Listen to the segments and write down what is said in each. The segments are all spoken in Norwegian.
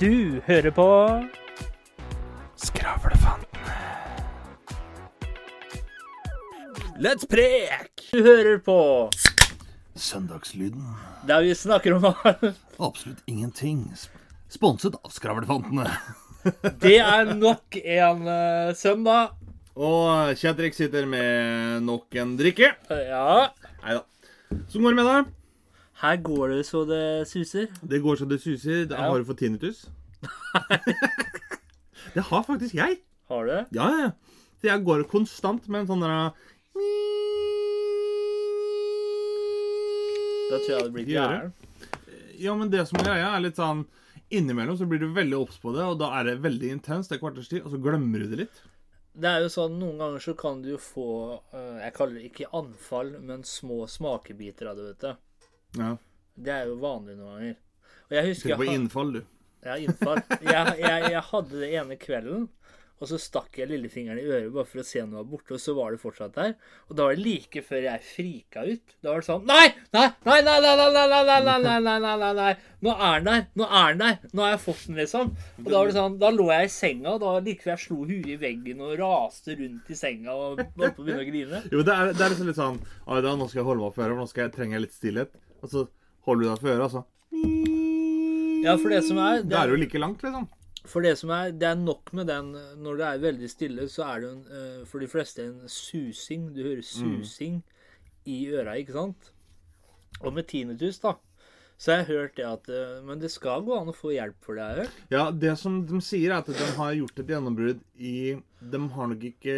Du hører på Skravlefantene. Let's prek! Du hører på Søndagslyden. der vi snakker om alt. Absolutt ingenting. Sponset av Skravlefantene. Det er nok en uh, søndag. Og Kjetrik sitter med nok en drikke. Ja. Nei da. Så går det med deg. Her går det så det suser. Det går så det suser. Da. Har du fått tinnitus? det har faktisk jeg. Har du? Ja, ja. ja. Så jeg går konstant med en sånn der Da tror jeg det blir gæren. Ja, men det som er greia, er litt sånn Innimellom så blir du veldig obs på det, og da er det veldig intenst et kvarters tid, og så glemmer du det litt. Det er jo sånn, Noen ganger så kan du jo få eh, Jeg kaller det ikke anfall, men små smakebiter av det. vet du. Ja. Det er jo vanlig noen ganger. Og jeg husker Tenk på innfall, du. ja, innfall. Jeg, jeg, jeg hadde det ene kvelden, og så stakk jeg lillefingeren i øret bare for å se om det var borte, og så var det fortsatt der. Og da var det like før jeg frika ut. Da var det sånn Nei! Nei! Nei! Nei! Nei! Nei! Nei! Nei! Nei! Nei! Nei! Nei! Nei! Nei! Nå er den der! Nå er den der! Nå har jeg fått den, liksom. Og da var det sånn Da lå jeg i senga, og da like før jeg slo huet i veggen og raste rundt i senga og holdt på å begynne å grine. Jo, det er, det er liksom litt sånn Oi, da, nå skal jeg holde meg opp for øret, for nå skal jeg, trenger jeg litt stillhet. Og så holder du deg for øret, altså. Ja, for det som er Da er du like langt, liksom. For det som er, det er nok med den Når det er veldig stille, så er det en, eh, for de fleste en susing. Du hører susing i øra, ikke sant? Og med tinnitus, da, så har jeg hørt det at eh, Men det skal gå an å få hjelp for det, har jeg hørt. Ja, det som de sier, er at de har gjort et gjennombrudd i De har nok ikke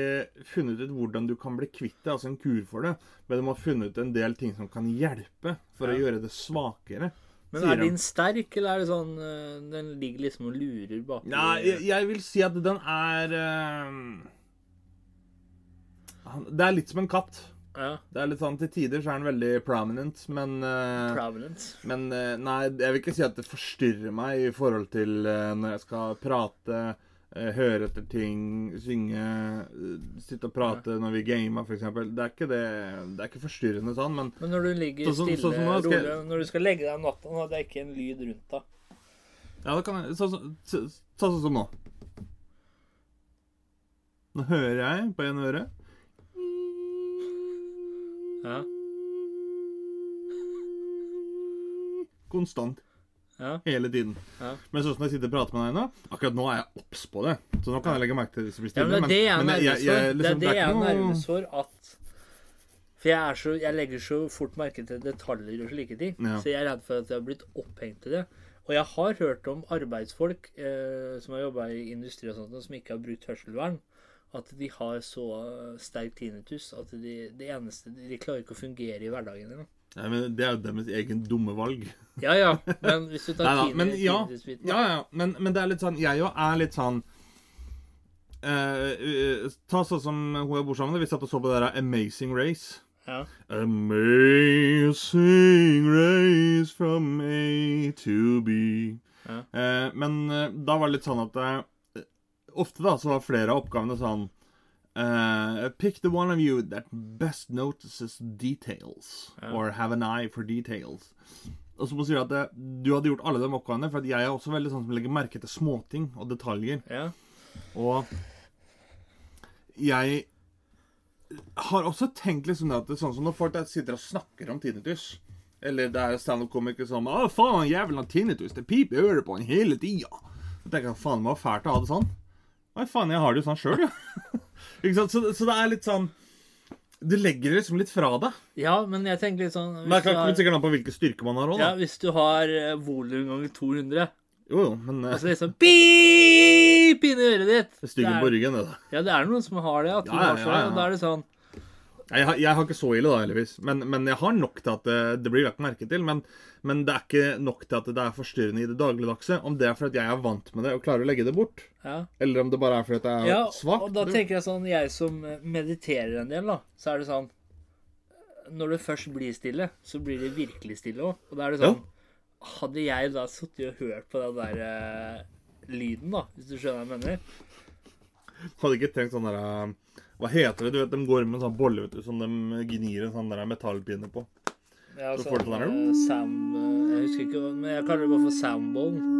funnet ut hvordan du kan bli kvitt det, altså en kur for det, men de har funnet ut en del ting som kan hjelpe for å gjøre det svakere. Men er den din sterk, eller er det sånn eh, Den ligger liksom og lurer bak Ja, jeg, jeg vil si at den er eh, Det er litt som en katt. Ja, Det er litt sånn, Til tider så er den veldig prominent, men uh, Prominent? Men uh, nei, jeg vil ikke si at det forstyrrer meg i forhold til uh, når jeg skal prate, høre etter ting, synge, sitte og prate når vi gamer, f.eks. Det er ikke det Det er ikke forstyrrende sånn, men Men når du ligger så, stille, sånn som nå skal jeg- rolig Når du skal legge deg om natta, og det er ikke en lyd rundt deg. ja, det kan jeg Sånn så, så, som nå. Nå hører jeg på ene øre. Ja. Konstant. Ja. Hele tiden. Ja. Men sånn som jeg sitter og prater med deg nå, akkurat nå er jeg obs på det. Så nå kan jeg legge merke til det hvis det blir Ja, men det er det jeg men nervøs for. liksom, det er det jeg er nervøs for at For jeg, er så, jeg legger så fort merke til detaljer og slike ting. Ja. Så jeg er redd for at jeg har blitt opphengt i det. Og jeg har hørt om arbeidsfolk eh, som har jobba i industri og sånt, og som ikke har brukt hørselvern. At de har så sterk tinnitus at de, det eneste De klarer ikke å fungere i hverdagen. engang. Nei, men det er jo deres egen dumme valg. Ja ja, men hvis du tar Neida, tinnitus men ja, ja, ja. Men, men det er litt sånn Jeg jo er litt sånn eh, eh, Ta sånn som hun jeg bor sammen med. Vi satt og så på det der Amazing Race. ja. Amazing race from A to B. Ja. Eh, men eh, da var det litt sånn at eh, Ofte da så var flere av oppgavene sånn uh, Pick the one of you that best notices details. Ja. Or have an eye for details. Og så må du si at det, du hadde gjort alle de oppgavene, for jeg er også veldig sånn som legger merke til småting og detaljer. ja. Og jeg har også tenkt liksom at det er sånn som når folk sitter og snakker om tinnitus Eller det er standup-komikere som Å, faen, jævelen har tinnitus. Det piper i øret på en hele tida. Så tenker jeg faen, det var fælt å ha det sånn. Nei, faen, jeg har det jo sånn sjøl, jo. Så, så det er litt sånn Du legger det liksom litt fra deg. ja, men jeg tenker litt sånn Men det kommer sikkert an på hvilken styrke man har òg, ja, da. hvis du har eh, volum ganger 200 Jo, jo, men Og uh, så liksom pip inni øret ditt. styggen på ryggen, det, da. Ja, det er noen som har det. At Ja, ja, har så, ja, ja. og da er det sånn Jeg har, jeg har ikke så ille, da, heldigvis. Men, men jeg har nok til at det, det blir lagt merke til. Men, men det er ikke nok til at det er forstyrrende i det dagligdagse. Om det er fordi jeg er vant med det og klarer å legge det bort, Ja. eller om det bare er fordi at jeg er ja svak. og da tenker jeg sånn Jeg som eh, mediterer en del, da, så er det sånn Når det først blir stille, så blir det virkelig stille òg. Og da er det sånn Hadde jeg da sittet og hørt på den der uh, lyden, da, hvis du skjønner hva jeg mener Hadde ikke tenkt sånn der uh, Hva heter det? Du vet, De går med en sånn bolle vet du, som de gnir en sånn der metallpinne på. Ja, Så sånn, får du sånn der, eh, Sam eh, Jeg husker ikke, men jeg kaller det bare for Sambone.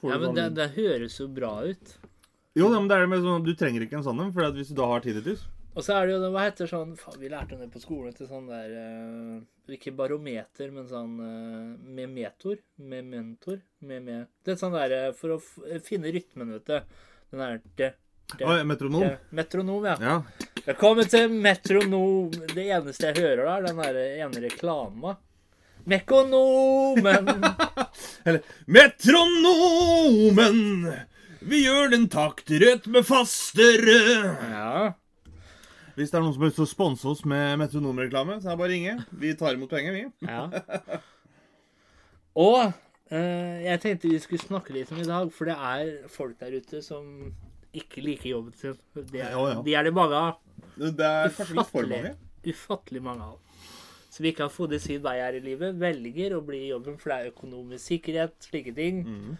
Ja, men det, det høres jo bra ut. Jo, ja, men det er det med sånn du trenger ikke en sånn en, for hvis du da har tinnitus Og så er det jo det, hva heter sånn faen, Vi lærte om det på skolen til sånn der uh, Ikke barometer, men sånn uh, memetor. Mementor. med Det er sånn der eh, for å finne rytmen, vet du. Den der det, det, Oi, metronom. det, Metronom, ja. Ja. Velkommen til Metronom. Det eneste jeg hører da, er den der ene reklama. Mekonomen. Eller Metronomen! Vi gjør den taktrett med fastere. Ja. Hvis det er noen som har lyst til å sponse oss med metronomreklame, så er det bare å ringe. Vi tar imot penger, vi. Ja. Og eh, jeg tenkte vi skulle snakke litt om i dag, for det er folk der ute som ikke liker jobben sin. De er, Ja, ja. De er det mange av. Det er kanskje litt for mange. Ufattelig mange av. Så vi ikke har funnet sin vei her i livet, velger å bli i jobben, for det er økonomisk sikkerhet, slike ting. Mm.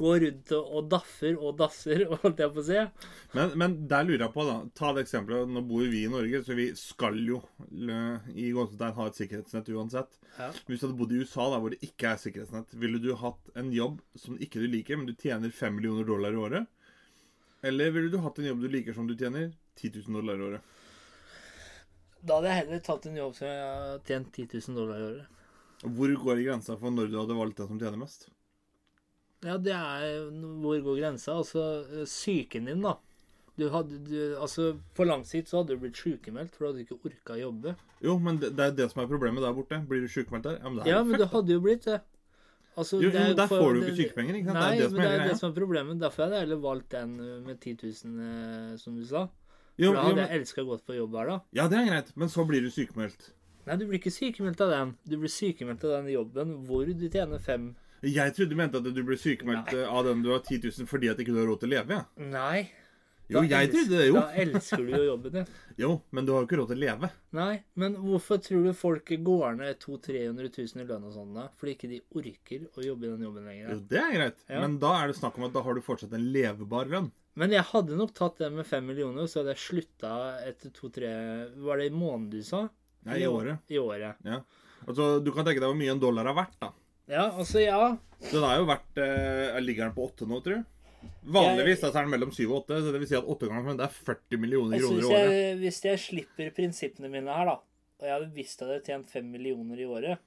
Går rundt og, daffer og dasser, holdt jeg på å si. Men, men der lurer jeg på, da. Ta det eksempelet. Nå bor vi i Norge, så vi skal jo i gåsetegn ha et sikkerhetsnett uansett. Ja. Hvis du hadde bodd i USA, da, hvor det ikke er sikkerhetsnett, ville du hatt en jobb som ikke du liker, men du tjener 5 millioner dollar i året? Eller ville du hatt en jobb du liker som du tjener 10 000 dollar i året? Da hadde jeg heller tatt en jobb som jeg hadde tjent 10 000 dollar i året. Hvor går grensa for når du hadde valgt den som tjener mest? Ja, det er Hvor går grensa? Altså, psyken din, da. Du hadde, du, altså, På lang sikt så hadde du blitt sykemeldt, for du hadde ikke orka å jobbe. Jo, men det, det er det som er problemet der borte. Blir du sjukmeldt der? Ja, men, Ja, men du hadde jo blitt det. Altså, Jo, jo, men der får du ikke sykepenger, ikke sant? Det er Nei, det som men er det er det som er problemet. Derfor hadde jeg heller valgt den med 10 000, eh, som du sa. Jo, For da jo, hadde men, jeg elska gått på jobb hver dag. ja, det er greit, men så blir du sykemeldt. Nei, du blir ikke sykemeldt av den. Du blir sykemeldt av den jobben hvor du tjener fem Jeg trodde du mente at du ble sykemeldt eh, av den du har 10 000 fordi at ikke du har råd til å leve. Ja. Nei. Jo, Da jeg elsk- trodde det, jo. Da elsker du jo jobben din. Jo, men du har jo ikke råd til å leve. Nei, men hvorfor tror du folk går ned 200 000-300 000 i lønn og sånn, da? Fordi ikke de orker å jobbe i den jobben lenger. Jo, det er greit. Ja. Men da er det snakk om at da har du fortsatt en levebar lønn. Men jeg hadde nok tatt det med fem millioner, så hadde jeg slutta etter to-tre Var det i måneden du sa? Nei, i året. I året. Ja. Altså, du kan tenke deg hvor mye en dollar er verdt, da. Ja, altså, ja. Den er jo verdt eh, Ligger den på åtte nå, tror du? Vanligvis da, så er den mellom syv og åtte, så det vil si at åtte ganger fem, det er 40 millioner Altså, kroner i året. jeg, hvis jeg slipper prinsippene mine her, da, og jeg hadde visst at jeg hadde tjent fem millioner i året,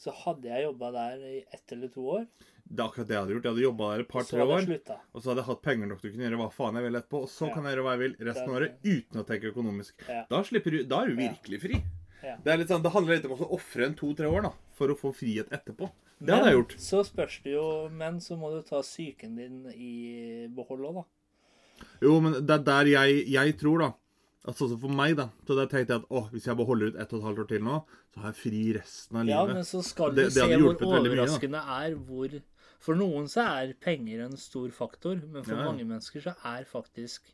så hadde jeg jobba der i ett eller to år, Det er akkurat det jeg hadde gjort. Jeg hadde jobba der et par-tre år. slutta. Og så hadde jeg hatt penger nok til å kunne gjøre hva faen jeg vil etterpå. Og så Ja. kan jeg gjøre hva jeg vil resten av året uten å tenke økonomisk. Ja. Da slipper du, da er du virkelig fri. Ja. Det, sånn, det handler litt om å ofre en to-tre år da, for å få frihet etterpå. Det hadde jeg gjort. så spørs det jo Men så må du ta psyken din i behold òg, da. Jo, men det er der jeg, jeg tror, da at sånn For meg, da, så da tenkte jeg at å, hvis jeg bare holder ut ett og et halvt år til nå, så har jeg fri resten av livet. Ja, men så skal du det se hadde hvor overraskende mye, er hvor For noen så er penger en stor faktor, men for Ja, ja. mange mennesker så er faktisk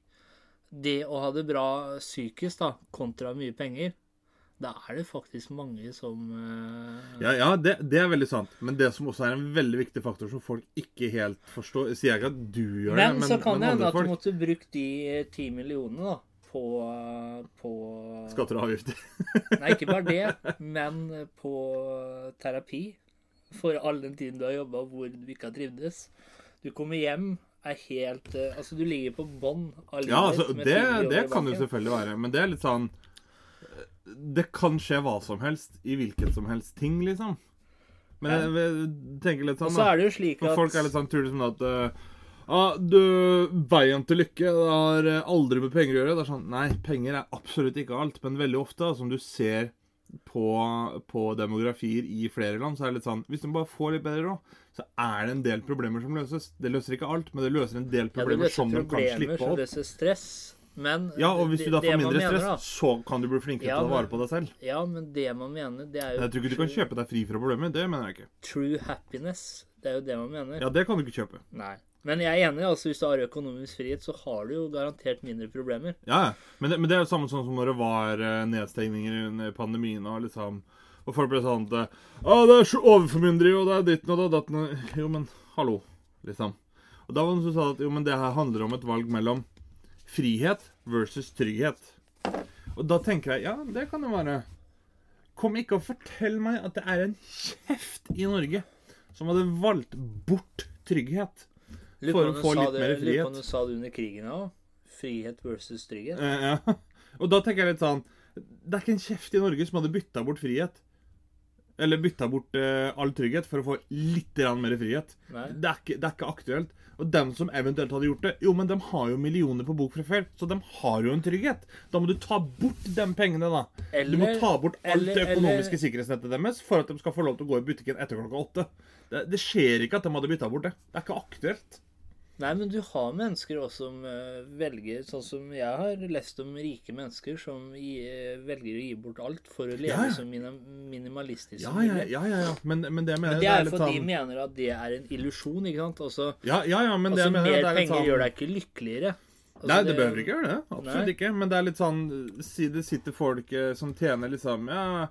det å ha det bra psykisk, da, kontra mye penger Da er det faktisk mange som uh... Ja, ja det, det er veldig sant. Men det som også er en veldig viktig faktor som folk ikke helt forstår Sier jeg ikke at du gjør Men, det, så kan det andre hende at du måtte brukt de ti millionene da, på, på Skatter og avgifter. Nei, ikke bare det, men på terapi. For all den tiden du har jobba hvor du ikke har trivdes. Du kommer hjem, er helt eh, Altså, du ligger på bånn av livet Ja, altså, det, 10 det kan jo selvfølgelig være. Men det er litt sånn Det kan skje hva som helst i hvilken som helst ting, liksom. Men Ja. jeg, jeg tenker litt sånn, så da. folk er litt sånn, tror sånn at eh, Ja, du, veien til lykke det har eh, aldri med penger å gjøre. Det er sånn, Nei, penger er absolutt ikke alt. Men veldig ofte, som du ser på, på demografier i flere land, så er det litt sånn Hvis du bare får litt bedre råd, så er det en del problemer som løses. Det løser ikke alt, men det løser en del ja, det problemer som de kan slippe opp. Det løser stress. Men Ja, og hvis det- du da får mindre mener, stress, så kan du bli flinkere Ja, til å ta vare på deg selv. Ja, men det man mener, det er jo Jeg tror ikke du kan kjøpe deg fri fra problemer. Det mener jeg ikke. true happiness. Det er jo det man mener. Ja, det kan du ikke kjøpe. Nei. Men jeg er enig. altså Hvis du har økonomisk frihet, så har du jo garantert mindre problemer. Ja. Men det, men det er jo samme sånn som når det var eh, nedstengninger under pandemien og liksom Og folk ble sånn at Å, det er overformynderi, og det er ditten og det er datten Jo, men hallo, liksom. Og da var det noen som sa at jo, men det her handler om et valg mellom frihet versus trygghet. Og da tenker jeg ja, det kan det være. Kom ikke og fortell meg at det er en kjeft i Norge som hadde valgt bort trygghet. For å få litt mer Lurer på frihet. om du sa det under krigen òg. Frihet versus trygghet. Eh, ja. Og da tenker jeg litt sånn Det er ikke en kjeft i Norge som hadde bytta bort frihet. Eller bytta bort eh, all trygghet for å få litt mer frihet. Det er, ikke, det er ikke aktuelt. Og dem som eventuelt hadde gjort det Jo, men de har jo millioner på bok fra før, så de har jo en trygghet. Da må du ta bort de pengene, da. du må ta bort alt eller- det økonomiske eller- sikkerhetsnettet deres for at de skal få lov til å gå i butikken etter klokka åtte. Det, det skjer ikke at de hadde bytta bort det. Det er ikke aktuelt. Nei, men du har mennesker også som eh, velger Sånn som jeg har lest om rike mennesker som eh, velger å gi bort alt for å leve Ja, ja. som minim minimalistisk Ja, ja, ja. ja. Men, men det jeg mener Men det er fordi de sånn mener at det er en illusjon, ikke sant? Altså, Ja, ja, ja, men det altså jeg mener mer det er penger sånn gjør deg ikke lykkeligere. Altså, Nei, det behøver ikke gjøre det. Absolutt Nei. ikke. Men det er litt sånn Si det sitter folk eh, som tjener liksom Ja,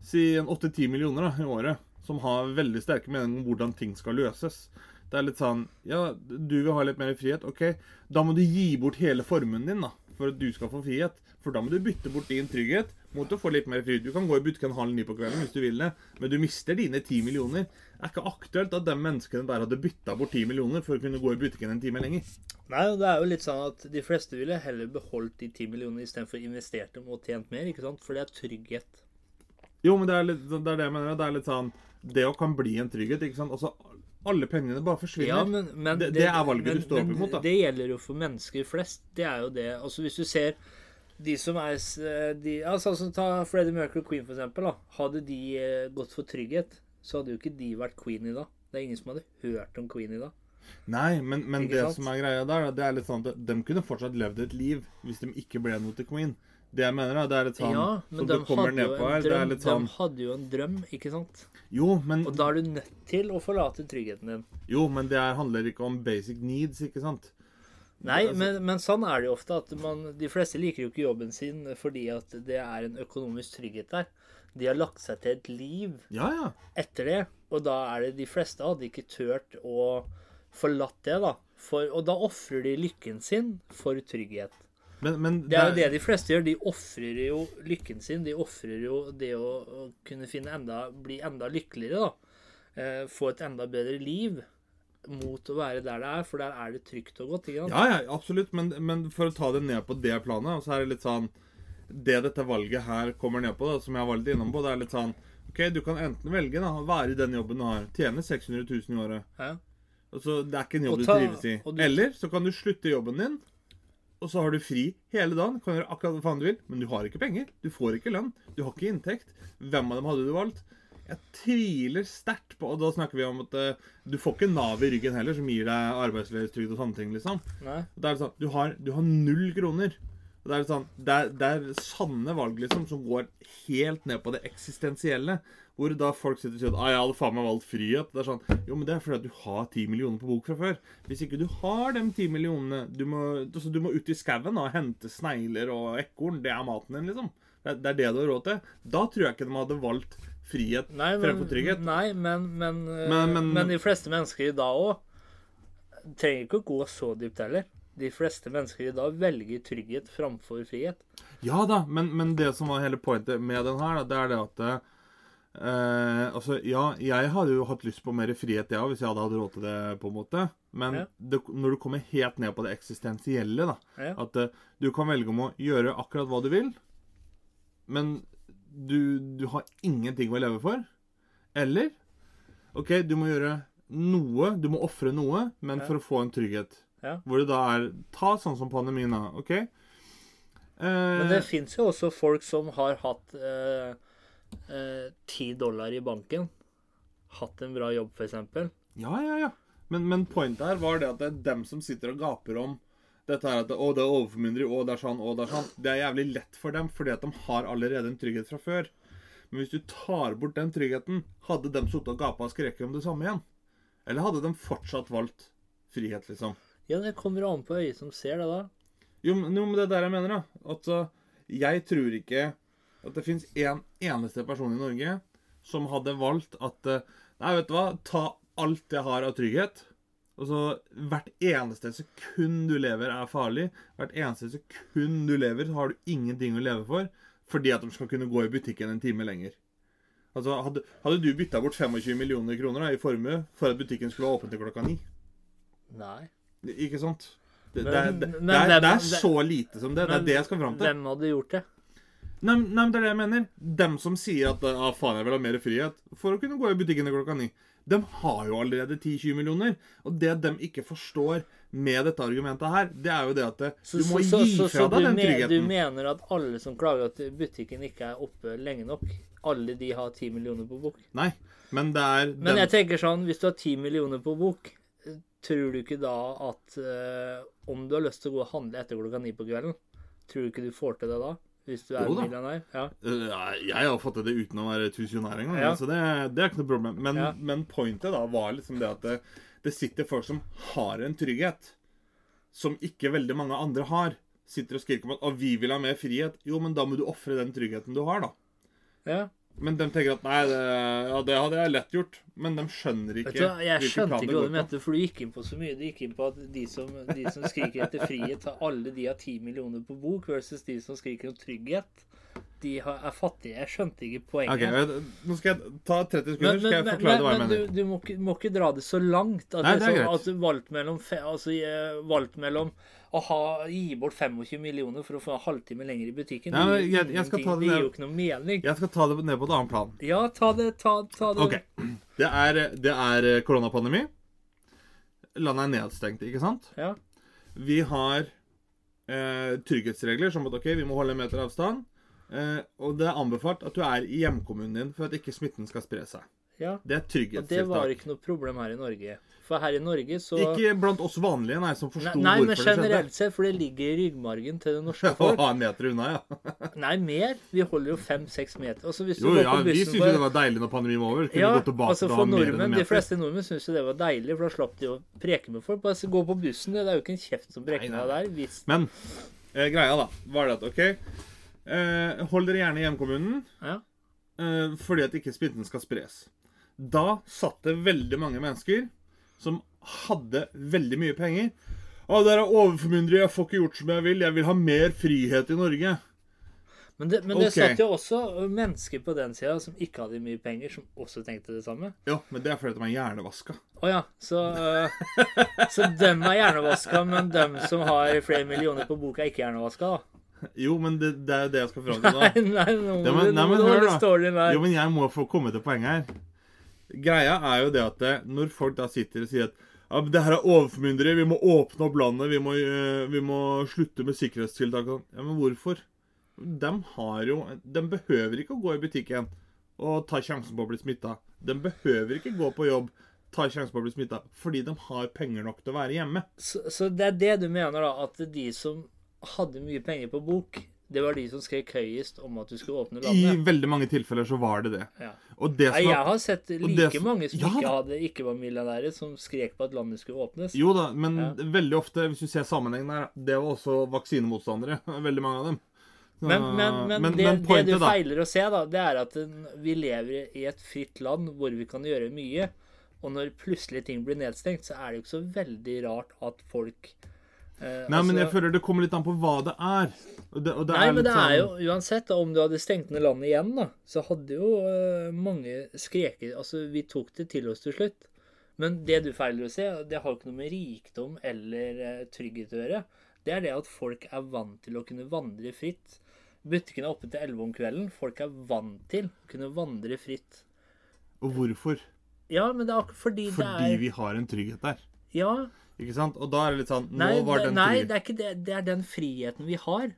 si en 8-10 millioner da, i året. Som har veldig sterke meninger om hvordan ting skal løses. Det er litt sånn Ja, du vil ha litt mer frihet. OK, da må du gi bort hele formuen din, da. For at du skal få frihet. For da må du bytte bort din trygghet mot å få litt mer frihet. Du kan gå i butikken halv ni på kvelden hvis du vil det, men du mister dine ti millioner. Det er ikke aktuelt at de menneskene der hadde bytta bort ti millioner for å kunne gå i butikken en time lenger. Nei, det er jo litt sånn at de fleste ville heller beholdt de ti millionene istedenfor investert dem og tjent mer, ikke sant? For det er trygghet. Jo, men det er, litt, det er det jeg mener. Det er litt sånn Det å kan bli en trygghet, ikke sant. Altså, alle pengene bare forsvinner. Ja, men, men Det- det er valget men, du står opp imot, da. Det gjelder jo for mennesker flest. Det er jo det. Altså Hvis du ser de som er de, altså, altså, ta Freddie Mercury Queen, for eksempel. Da. Hadde de eh, gått for trygghet, så hadde jo ikke de vært queen i dag. Det er ingen som hadde hørt om queen i dag. Nei, men, men det som er greia der, det er litt sånn at de kunne fortsatt levd et liv hvis de ikke ble noe til queen. Det jeg mener, da, det er litt sånn ja, men som du kommer ned på her. Det drøm, er sånn de hadde jo en drøm, ikke sant? Jo, men, Og da er du nødt til å forlate tryggheten din. jo, men det er, handler ikke om basic needs, ikke sant? Nei, Altså- men, men sånn er det jo ofte. at man, De fleste liker jo ikke jobben sin fordi at det er en økonomisk trygghet der. De har lagt seg til et liv Ja, ja. etter det, og da er det de fleste hadde ikke turt å forlatt det, da. For, og da ofrer de lykken sin for trygghet. Men, men Det er jo det de fleste gjør. De ofrer jo lykken sin. De ofrer jo det å, kunne enda, bli enda lykkeligere, da. Eh, få et enda bedre liv mot å være der det er, for der er det trygt og godt. ikke sant? Ja, ja, absolutt. Men, men for å ta det ned på det planet, så er det litt sånn Det dette valget her kommer ned på, da, som jeg var litt innom på, det er litt sånn OK, du kan enten velge da, å være i den jobben du har, tjene 600 000 i året. Ja. Altså, det er ikke en jobb ta, du trives i. du- Eller så kan du slutte jobben din, og så har du fri hele dagen. Kan gjøre akkurat hva faen du vil, men du har ikke penger. Du får ikke lønn. Du har ikke inntekt. Hvem av dem hadde du valgt? Jeg tviler sterkt på Og da snakker vi om at uh, du får ikke Nav i ryggen heller, som gir deg arbeidsledighetstrygd og sånne ting, liksom. Nei. Det er sånn, du har, du har null kroner. Og Det er, sånn, det, er, det er sanne valg liksom, som går helt ned på det eksistensielle. Hvor da folk sitter og sier at ah, 'jeg hadde faen meg valgt frihet'. Det er sånn, Jo, men det er fordi at du har ti millioner på bok fra før. Hvis ikke du har de ti millionene Du må, altså, du må ut i skauen og hente snegler og ekorn. Det er maten din, liksom. Det, det er det du har råd til. Da tror jeg ikke de hadde valgt frihet Nei, men, fremfor trygghet. nei, men, men, eh, Men- men, de fleste mennesker i dag òg trenger ikke å gå så dypt heller. De fleste mennesker i dag velger trygghet framfor frihet. Ja da, men, men det som var hele pointet med den her, det er det at eh, Altså, ja, jeg hadde jo hatt lyst på mer frihet, jeg òg, hvis jeg hadde hatt råd til det, på en måte. Men Ja. det, når du kommer helt ned på det eksistensielle, da Ja. At uh, du kan velge om å gjøre akkurat hva du vil, men du, du har ingenting å leve for. Eller OK, du må gjøre noe, du må ofre noe, men Ja. for å få en trygghet. Ja. Hvor det da er Ta sånn som pandemien, da. OK? Eh, Men det fins jo også folk som har hatt eh, eh, ti dollar i banken. Hatt en bra jobb, f.eks. Ja, ja, ja. Men, men pointet her var det at det er dem som sitter og gaper om dette her at å, det er overformynderi, å, det er sånn, å, det er sånn. Det er jævlig lett for dem, fordi at de har allerede en trygghet fra før. Men hvis du tar bort den tryggheten, hadde de sittet og gapa og skreket om det samme igjen? Eller hadde de fortsatt valgt frihet, liksom? Ja, det kommer an på øyet som ser det, da. Jo, men jo, men det er der jeg mener, da. At uh, jeg tror ikke at det fins én eneste person i Norge som hadde valgt at uh, Nei, vet du hva, ta alt jeg har av trygghet. Og så Hvert eneste sekund du lever, er farlig. Hvert eneste sekund du lever, så har du ingenting å leve for. Fordi at de skal kunne gå i butikken en time lenger. Altså, Hadde, hadde du bytta bort 25 millioner kroner da, i formue for at butikken skulle være åpen til klokka ni? Nei. Ikke sant? Det, det, Men- er- det, men det, er, det er så lite som det. Det er det jeg skal fram til. Hvem hadde gjort det? Nei, nei, men det er det jeg mener. Dem som sier at ah, faen, jeg vil ha mer frihet for å kunne gå i butikkene klokka ni, de har jo allerede 10-20 millioner. Og det de ikke forstår med dette argumentet her, det er jo det at det, Så, du må så, gi fra deg den tryggheten. Så du mener at alle som klager at butikken ikke er oppe lenge nok, alle de har 10 millioner på bok? Nei, men det er Men den- jeg tenker sånn, hvis du har 10 millioner på bok, eh, tror du ikke da at eh, om du har lyst til å gå og handle etter klokka ni på kvelden, tror du ikke du får til det da? Hvis du er Jo millionær? Ja. Uh, Jeg har fått det uten å være tusjonær engang, Ja. så det, det er ikke noe problem. Men, Ja. men pointet da var liksom det at det, det sitter folk som har en trygghet, som ikke veldig mange andre har. Sitter og skriker om at «Å, vi vil ha mer frihet. Jo, men da må du ofre den tryggheten du har, da. ja. Men de tenker at nei, det, ja, det hadde jeg lett gjort. Men de skjønner ikke Vet du, jeg skjønte ikke hva de mente, for du gikk inn på så mye. Du gikk inn på at de som, de som skriker etter frihet, har alle de har 10 millioner på bok, versus de som skriker om trygghet. De er fattige. Jeg skjønte ikke poenget. Okay, Nå skal jeg ta 30 Men, sekunder, skal men, jeg men, forklare deg hva jeg du, mener. du må, ikke, må ikke dra det så langt. At, Nei, det er så, greit. at du valgte mellom, altså, eh, valgt mellom å ha, gi bort 25 millioner for å få en halvtime lenger i butikken. Nei, men gir jeg- jeg skal ta det det gir jo ikke noe mening. Jeg skal ta det ned på et annet plan. Ja, ta det. Ta, ta det. Okay. Det er, det er koronapandemi. Landet er nedstengt, ikke sant? Ja. Vi har eh, trygghetsregler som at ok, vi må holde en meter avstand. Eh, og det er anbefalt at du er i hjemkommunen din for at ikke smitten skal spre seg. ja. Det er Og det var ikke noe problem her i Norge. For her i Norge så Ikke blant oss vanlige, nei, som forsto men hvorfor det skjedde. generelt sett, for det ligger i ryggmargen til det norske folk. en meter unna, ja. Nei, mer. Vi holder jo fem-seks meter. Altså, hvis du Jo, ja, vi syntes jo det var deilig når pandemien var over. Kunne Ja, gå tilbake altså for nordmenn, De fleste nordmenn syns jo det var deilig, for da slapp de å preke med folk. Bare gå på bussen, det er jo ikke en kjeft som brekker Nei, deg der. Hvis, Men eh, greia da, var det at ok eh, Hold dere gjerne i hjemkommunen ja. eh, fordi at ikke smitten skal spres. Da satt det veldig mange mennesker som hadde veldig mye penger. Å, dere er overformyndere, jeg får ikke gjort som jeg vil. Jeg vil ha mer frihet i Norge. Men, det, men det okay. satt jo også mennesker på den sida som ikke hadde mye penger, som også tenkte det samme. Ja, men det er fordi de er hjernevaska. Å ja, så, uh, så dem er hjernevaska, men dem som har flere millioner på boka, er ikke hjernevaska, da? Jo, men det, det er jo det jeg skal fram til Nei, nei, nå må Ja, men- nei, men hør da. Jo, men jeg må få komme til poenget her. Greia er jo det at det, når folk da sitter og sier at ja, det her er overformyndere, vi må åpne opp landet, vi må, øh, vi må slutte med sikkerhetstiltak. Ja, men hvorfor? De har jo De behøver ikke å gå i butikken og ta sjansen på å bli smitta. De behøver ikke gå på jobb, ta sjansen på å bli smitta, fordi de har penger nok til å være hjemme. Så, så det er det du mener, da? At de som hadde mye penger på bok, det var de som skrek høyest om at du skulle åpne landet. I veldig mange tilfeller så var det det. Ja. Og det Nei, jeg har sett like som- mange som Ja, ikke, hadde, ikke var millionærer, som skrek på at landet skulle åpnes. Jo da, men Ja. veldig ofte, hvis du ser sammenhengen her, det var også vaksinemotstandere. Veldig mange av dem. Men, Men, men, men, det, det du da- feiler å se, da, det er at vi lever i et fritt land hvor vi kan gjøre mye. Og når plutselig ting blir nedstengt, så er det jo ikke så veldig rart at folk eh, Nei, men altså- jeg føler det kommer litt an på hva det er. Og det, og det Nei, er men det det er jo sånn- uansett, da, om du hadde stengt ned landet igjen, da, så hadde jo uh, mange skreket Altså, vi tok det til oss til slutt. Men det du feiler å se, det har jo ikke noe med rikdom eller uh, trygghet å gjøre. Det er det at folk er vant til å kunne vandre fritt. Butikkene er oppe til 11 om kvelden. Folk er vant til å kunne vandre fritt. Og hvorfor? Ja, men det er akkurat fordi, Fordi det er vi har en trygghet der. Ja. Ikke sant? Og da er det litt sånn Nå Nei, var den nei, det er ikke det. Det er den friheten vi har.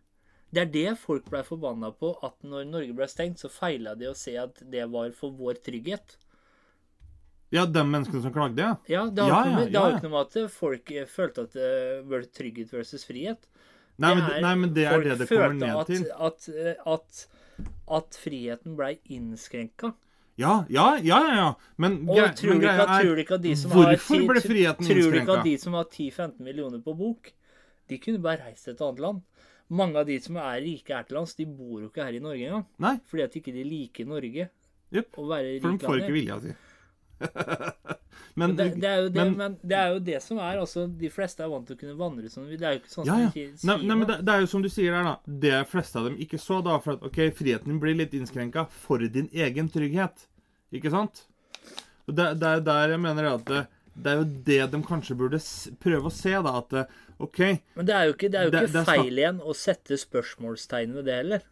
Det er det folk ble forbanna på, at når Norge ble stengt, så feila de å se at det var for vår trygghet. Ja, de menneskene som klagde, ja. Ja, Det har Ja, ikke ja, ja, noe med at folk eh, følte at det var trygghet versus frihet. Nei, men, Det nei, men det er det det kommer ned at, til. At, eh, at, at friheten blei innskrenka. Ja, ja, ja, ja. ja. Men, Og grei, tror men greia er ikke at de som har Hvorfor ti- ble friheten Tror du ikke at de som har 10-15 millioner på bok, de kunne bare reist til et annet land? Mange av de som er rike her til lands, de bor jo ikke her i Norge engang. Nei, Fordi at ikke de liker Norge. Yep. Å være for de får ikke vilja si. men, Det, det, er jo det, men- men, det er jo det som er altså, De fleste er vant til å kunne vandre sånn. Det er jo ikke sånn Ja, som de sier Nei, nei, men det, det er jo som du sier der, da. Det fleste av dem ikke så, da, for at OK, friheten blir litt innskrenka for din egen trygghet. Ikke sant? Og det, det er der jeg mener at det, Det er jo det de kanskje burde prøve å se, da. At eh, OK Men det er jo ikke, det er jo ikke feil igjen å sette spørsmålstegn ved det heller.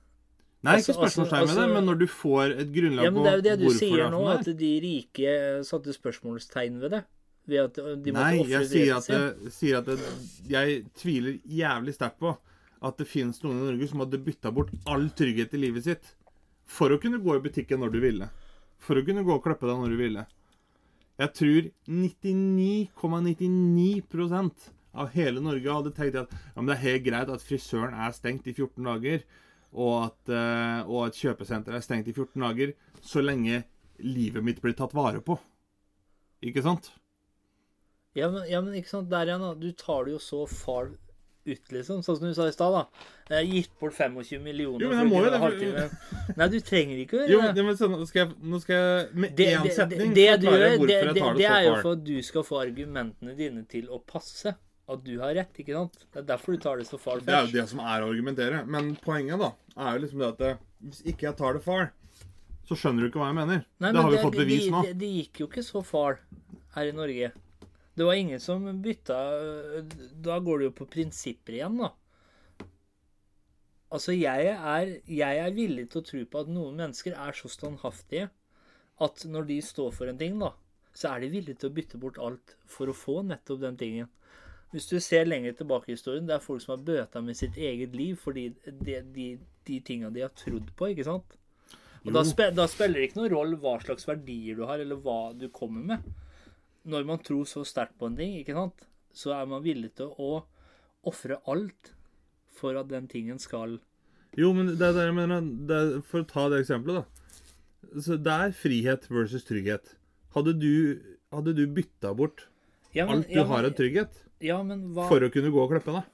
Nei, Altså- ikke spørsmålstegn ved altså- det, men når du får et grunnlag Ja, men det er jo det du sier er nå, at de rike eh, satte spørsmålstegn ved det. Ved at de Nei, jeg sier at, det, sier at det, jeg tviler jævlig sterkt på at det finnes noen i Norge som hadde bytta bort all trygghet i livet sitt for å kunne gå i butikken når du ville. For å kunne gå og klippe deg når du ville. Jeg tror 99,99% av hele Norge hadde tenkt at ja, det er helt greit at frisøren er stengt i 14 dager, og at, eh, og at kjøpesenteret er stengt i 14 dager, så lenge livet mitt blir tatt vare på. Ikke sant? Ja men, ja, men ikke sant, der igjen. Du tar det jo så far ut, liksom. Sånn som du sa i stad, da. Jeg har gitt bort 25 millioner Jo, men for å det, halvtime. Nei, du trenger ikke å gjøre det. Jo, men så, nå, skal jeg, nå skal jeg med Det, én setning det, det, forklare hvorfor det, jeg det, tar det det er jo for at du skal få argumentene dine til å passe. At du har rett, ikke sant? Det er derfor du tar det så far Det er jo det som er å argumentere. Men poenget da, er jo liksom det at det, hvis ikke jeg tar det far, så skjønner du ikke hva jeg mener. Nei, det men har vi fått det, bevis nå. det, det gikk jo ikke så far her i Norge. Det var ingen som bytta Da går det jo på prinsipper igjen, da. Altså, jeg er, jeg er villig til å tro på at noen mennesker er så standhaftige at når de står for en ting, da, så er de villige til å bytte bort alt for å få nettopp den tingen. Hvis du ser lenger tilbake i historien, det er folk som har bøta med sitt eget liv fordi de, de, de tinga de har trodd på, ikke sant? Og da, da spiller det ikke noen rolle hva slags verdier du har, eller hva du kommer med. Når man tror så sterkt på en ting, ikke sant, så er man villig til å ofre alt for at den tingen skal Jo, men det er det jeg mener. Det er, for å ta det eksempelet, da. Så det er frihet versus trygghet. Hadde du, hadde du bytta bort ja, men- alt du ja, men- har av trygghet Ja, men hva for å kunne gå og klippe deg?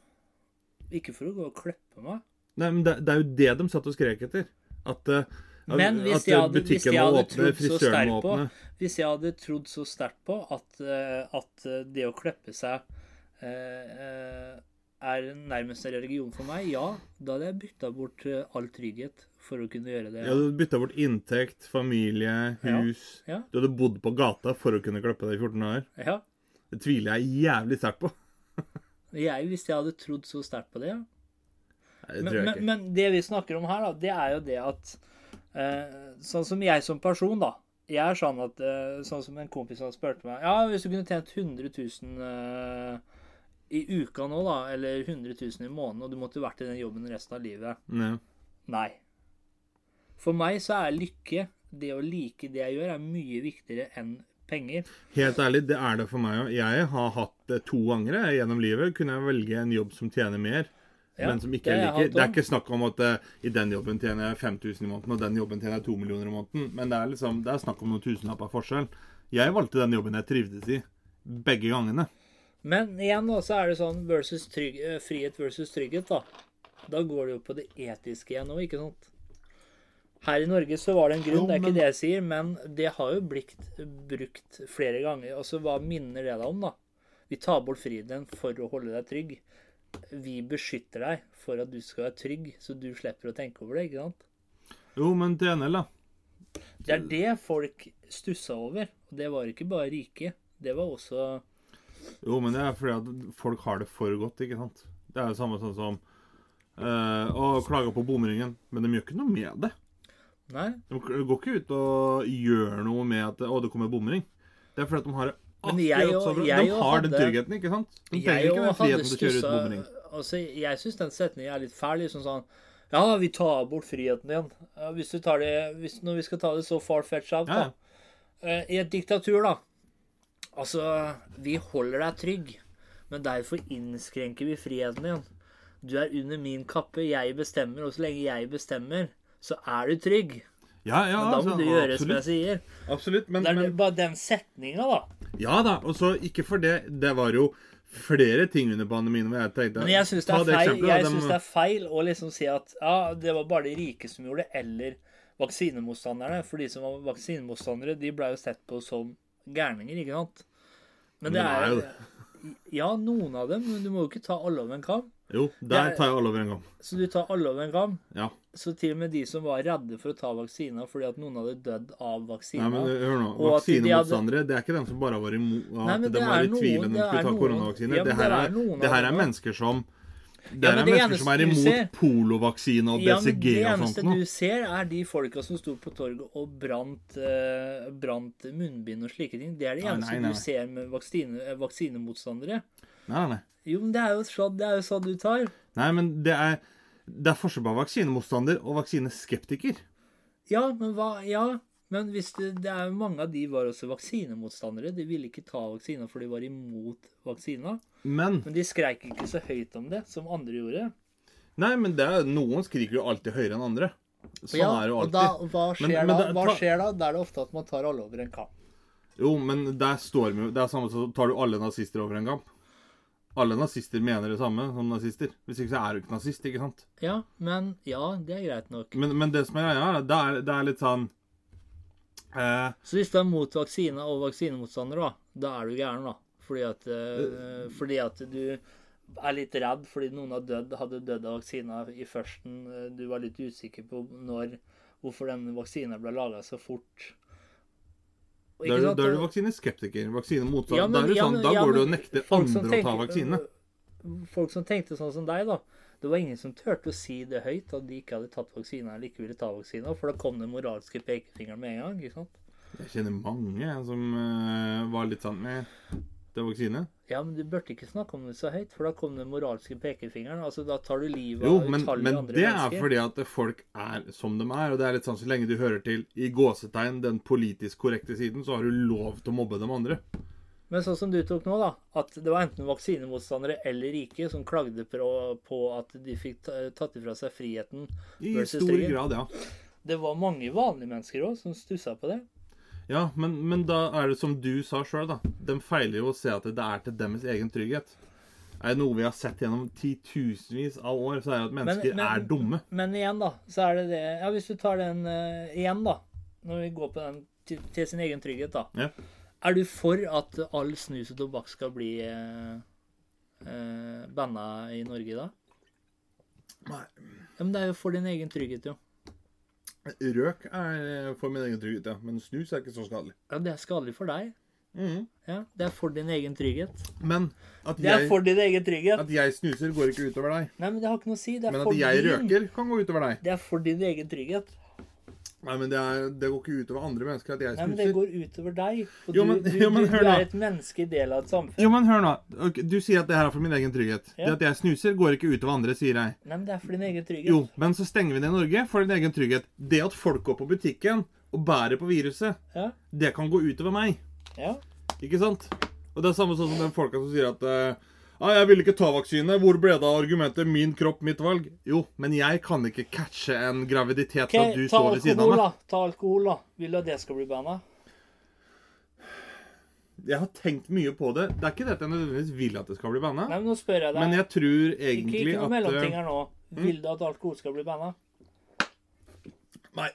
Ikke for å gå og klippe meg. Nei, men det, det er jo det de satt og skrek etter. At, uh, Men hvis jeg hadde, hvis jeg hadde åpne, trodd så sterkt på. Hvis jeg hadde trodd så sterkt på at, eh, at eh, det å klippe seg eh, er nærmest en religion for meg, ja, da hadde jeg bytta bort all trygghet for å kunne gjøre det. Ja, du bytta bort inntekt, familie, hus. ja. Du hadde bodd på gata for å kunne klippe deg i 14 år. Ja. Det tviler jeg jævlig sterkt på. Jeg, hvis jeg hadde trodd så sterkt på det, ja. Nei, det Men, men, men det vi snakker om her, da, det er jo det at Sånn som jeg som person, da. Jeg er sånn at eh, Sånn som en kompis hadde spurte meg Ja, hvis du kunne tjent 100 000 eh, i uka nå, da, eller 100 000 i måneden, og du måtte vært i den jobben resten av livet Nei. Nei. For meg så er lykke, det å like det jeg gjør, er mye viktigere enn penger. Helt ærlig, det er det for meg òg. Jeg har hatt det to ganger gjennom livet. Kunne jeg velge en jobb som tjener mer, Ja, men som ikke det liker. Det er ikke snakk om at uh, i den jobben tjener jeg 5000 i måneden, og den jobben tjener jeg 2 millioner i måneden. Men det er liksom, det er snakk om noen tusenlapper forskjell. Jeg valgte den jobben jeg trivdes i. Begge gangene. Men igjen så er det sånn versus trygg, eh, frihet versus trygghet, da. Da går det jo på det etiske igjen òg, ikke sant? Her i Norge så var det en grunn, Jo, det er ikke det jeg sier, men det har jo blitt brukt flere ganger. Altså, hva minner det deg om, da? Vi tar bort friheten for å holde deg trygg. Vi beskytter deg for at du skal være trygg, så du slipper å tenke over det, ikke sant? Jo, men TNL, da. Det er det folk stussa over. Og det var ikke bare rike. Det var også Jo, men det er fordi at folk har det for godt, ikke sant. Det er jo samme sånn som eh, Å klage på bomringen, men de gjør ikke noe med det. Nei. De går ikke ut og gjør noe med at Å, det kommer bomring. Det er fordi at de har det Men jeg og- jeg De har den tryggheten, ikke sant? De trenger ikke den friheten til å kjøre ut bomring. Altså, jeg syns den setningen er litt fæl. Liksom sånn Ja, vi tar bort friheten din. Hvis du tar det hvis, Når vi skal ta det så far fetch out, Ja, da. Eh, I et diktatur, da. Altså, vi holder deg trygg, men derfor innskrenker vi friheten din. Du er under min kappe, jeg bestemmer, og så lenge jeg bestemmer, så er du trygg. ja, ja, Men da må altså, du gjøre som jeg sier. absolutt. Men, Det er men bare den setninga, da. Ja da. Og så ikke for det. Det var jo flere ting under pandemien hvor jeg tenkte Men jeg syns det, synes de- det er feil å liksom si at ja, det var bare de rike som gjorde det, eller vaksinemotstanderne. For de som var vaksinemotstandere, de ble jo sett på som gærninger, ikke sant? Men det er Ja, noen av dem, men du må jo ikke ta alle over en kam. Jo, der er- tar jeg alle over en gang. Så du tar alle over en kam. Ja. Så til og med de som var redde for å ta vaksina fordi at noen hadde dødd av Nei, men hør nå. Vaksinemotstandere, det er ikke dem som bare var imot Nei, de var i tvil om de skulle ta koronavaksine. Ja, det her er, er det her er mennesker som Det Ja, er det mennesker som er eneste imot polovaksine og Ja, BCG det og eneste sånt noe. du ser, er de folka som sto på torget og brant, eh, brant munnbind og slike ting. Det er det eneste nei, nei. du ser med vaksine, eh, vaksinemotstandere. Nei, nei, nei. Jo, men det er jo sånn, det er jo sånn du tar. Nei, men det er, det er forskjell på vaksinemotstander og vaksineskeptiker. Ja, men hva Ja, men hvis det, det er jo mange av de var også vaksinemotstandere. De ville ikke ta vaksina for de var imot vaksina. Men Men de skreik ikke så høyt om det som andre gjorde. Nei, men det er, noen skriker jo alltid høyere enn andre. Sånn ja, er det jo og alltid. da, hva skjer Men- men da? Hva skjer da? Da er det ofte at man tar alle over en kamp. Jo, men der står vi Det er samme som tar du alle nazister over en kamp. Alle nazister mener det samme som nazister. Hvis ikke så er du ikke nazist, ikke sant? Ja, men Ja, det er greit nok. Men, men det som er greia, det er, det er litt sånn eh, Så hvis du er mot vaksine og vaksinemotstander, da, da er du gæren, da. Fordi at, eh, fordi at du er litt redd fordi noen har dødd, hadde dødd av vaksina i førsten. Eh, Du var litt usikker på når, hvorfor den vaksina ble laga så fort. Da er, du- du vaksineskeptiker. Vaksinemotstander. Ja, men- da er du ja, sånn, men- da ja, går du og nekter andre tenkte, å ta vaksine. Folk som tenkte sånn som deg, da. Det var ingen som turte å si det høyt, at de ikke hadde tatt vaksine eller ikke ville ta vaksine. for da kom den moralske pekefingeren med en gang. ikke sant? Jeg kjenner mange som uh, var litt sånn med det er vaksine. Ja, men du burde ikke snakke om det så høyt, for da kom den moralske pekefingeren. Altså, Da tar du livet av utallige andre mennesker. Jo, men andre det er fordi at folk er som de er. Og det er litt sånn så lenge du hører til i gåsetegn den politisk korrekte siden, så har du lov til å mobbe de andre. Men sånn som du tok nå, da. At det var enten vaksinemotstandere eller rike som klagde på, på at de fikk tatt ifra seg friheten. I stor grad, ja. Det var mange vanlige mennesker òg som stussa på det. Ja, men, men da er det som du sa sjøl, da. De feiler jo å se at det er til deres egen trygghet. Er det noe vi har sett gjennom titusenvis av år, så er det at mennesker men- er dumme. Men igjen, da, så er det det Ja, hvis du tar den uh, igjen, da. Når vi går på den til, til sin egen trygghet, da. Ja. Er du for at all snus og tobakk skal bli uh, uh banna i Norge da? Nei. Ja, men det er jo for din egen trygghet, jo. Røk er for min egen trygghet, ja. Men snus er ikke så skadelig. Ja, det er skadelig for deg. Mm. Ja, Det er for din egen trygghet. Men at Det er jeg, for din egen trygghet. at jeg snuser, går ikke utover deg. Nei, men det har ikke noe å si. Det Men at jeg din røker, kan gå utover deg. Det er for din egen trygghet. Nei, men det, er, det går ikke utover andre mennesker at jeg snuser. Nei, men det går utover deg. Og Jo, du, men- du, jo, men du, du er et menneske, i del av et samfunn. Jo, men hør nå. Du sier at det her er for min egen trygghet. Ja. Det at jeg snuser, går ikke utover andre, sier jeg. Nei, men det er for din egen trygghet. Jo, men så stenger vi ned Norge for din egen trygghet. Det at folk går på butikken og bærer på viruset, Ja, det kan gå utover meg. ja. Ikke sant? Og det er samme sånn som den folka som sier at eh, ah, 'Jeg ville ikke ta vaksine. Hvor ble det av argumentet 'min kropp, mitt valg'? Jo, men jeg kan ikke catche en graviditet okay, når du står ved siden av meg. da. Ta alkohol, da. Vil du at det skal bli banna? Jeg har tenkt mye på det. Det er ikke det at jeg nødvendigvis vil at det skal bli banna, Nei, men nå spør jeg deg. men jeg tror egentlig egentlig ikke noe mellomting eh, her nå. Vil du at alkohol skal bli banna? Nei.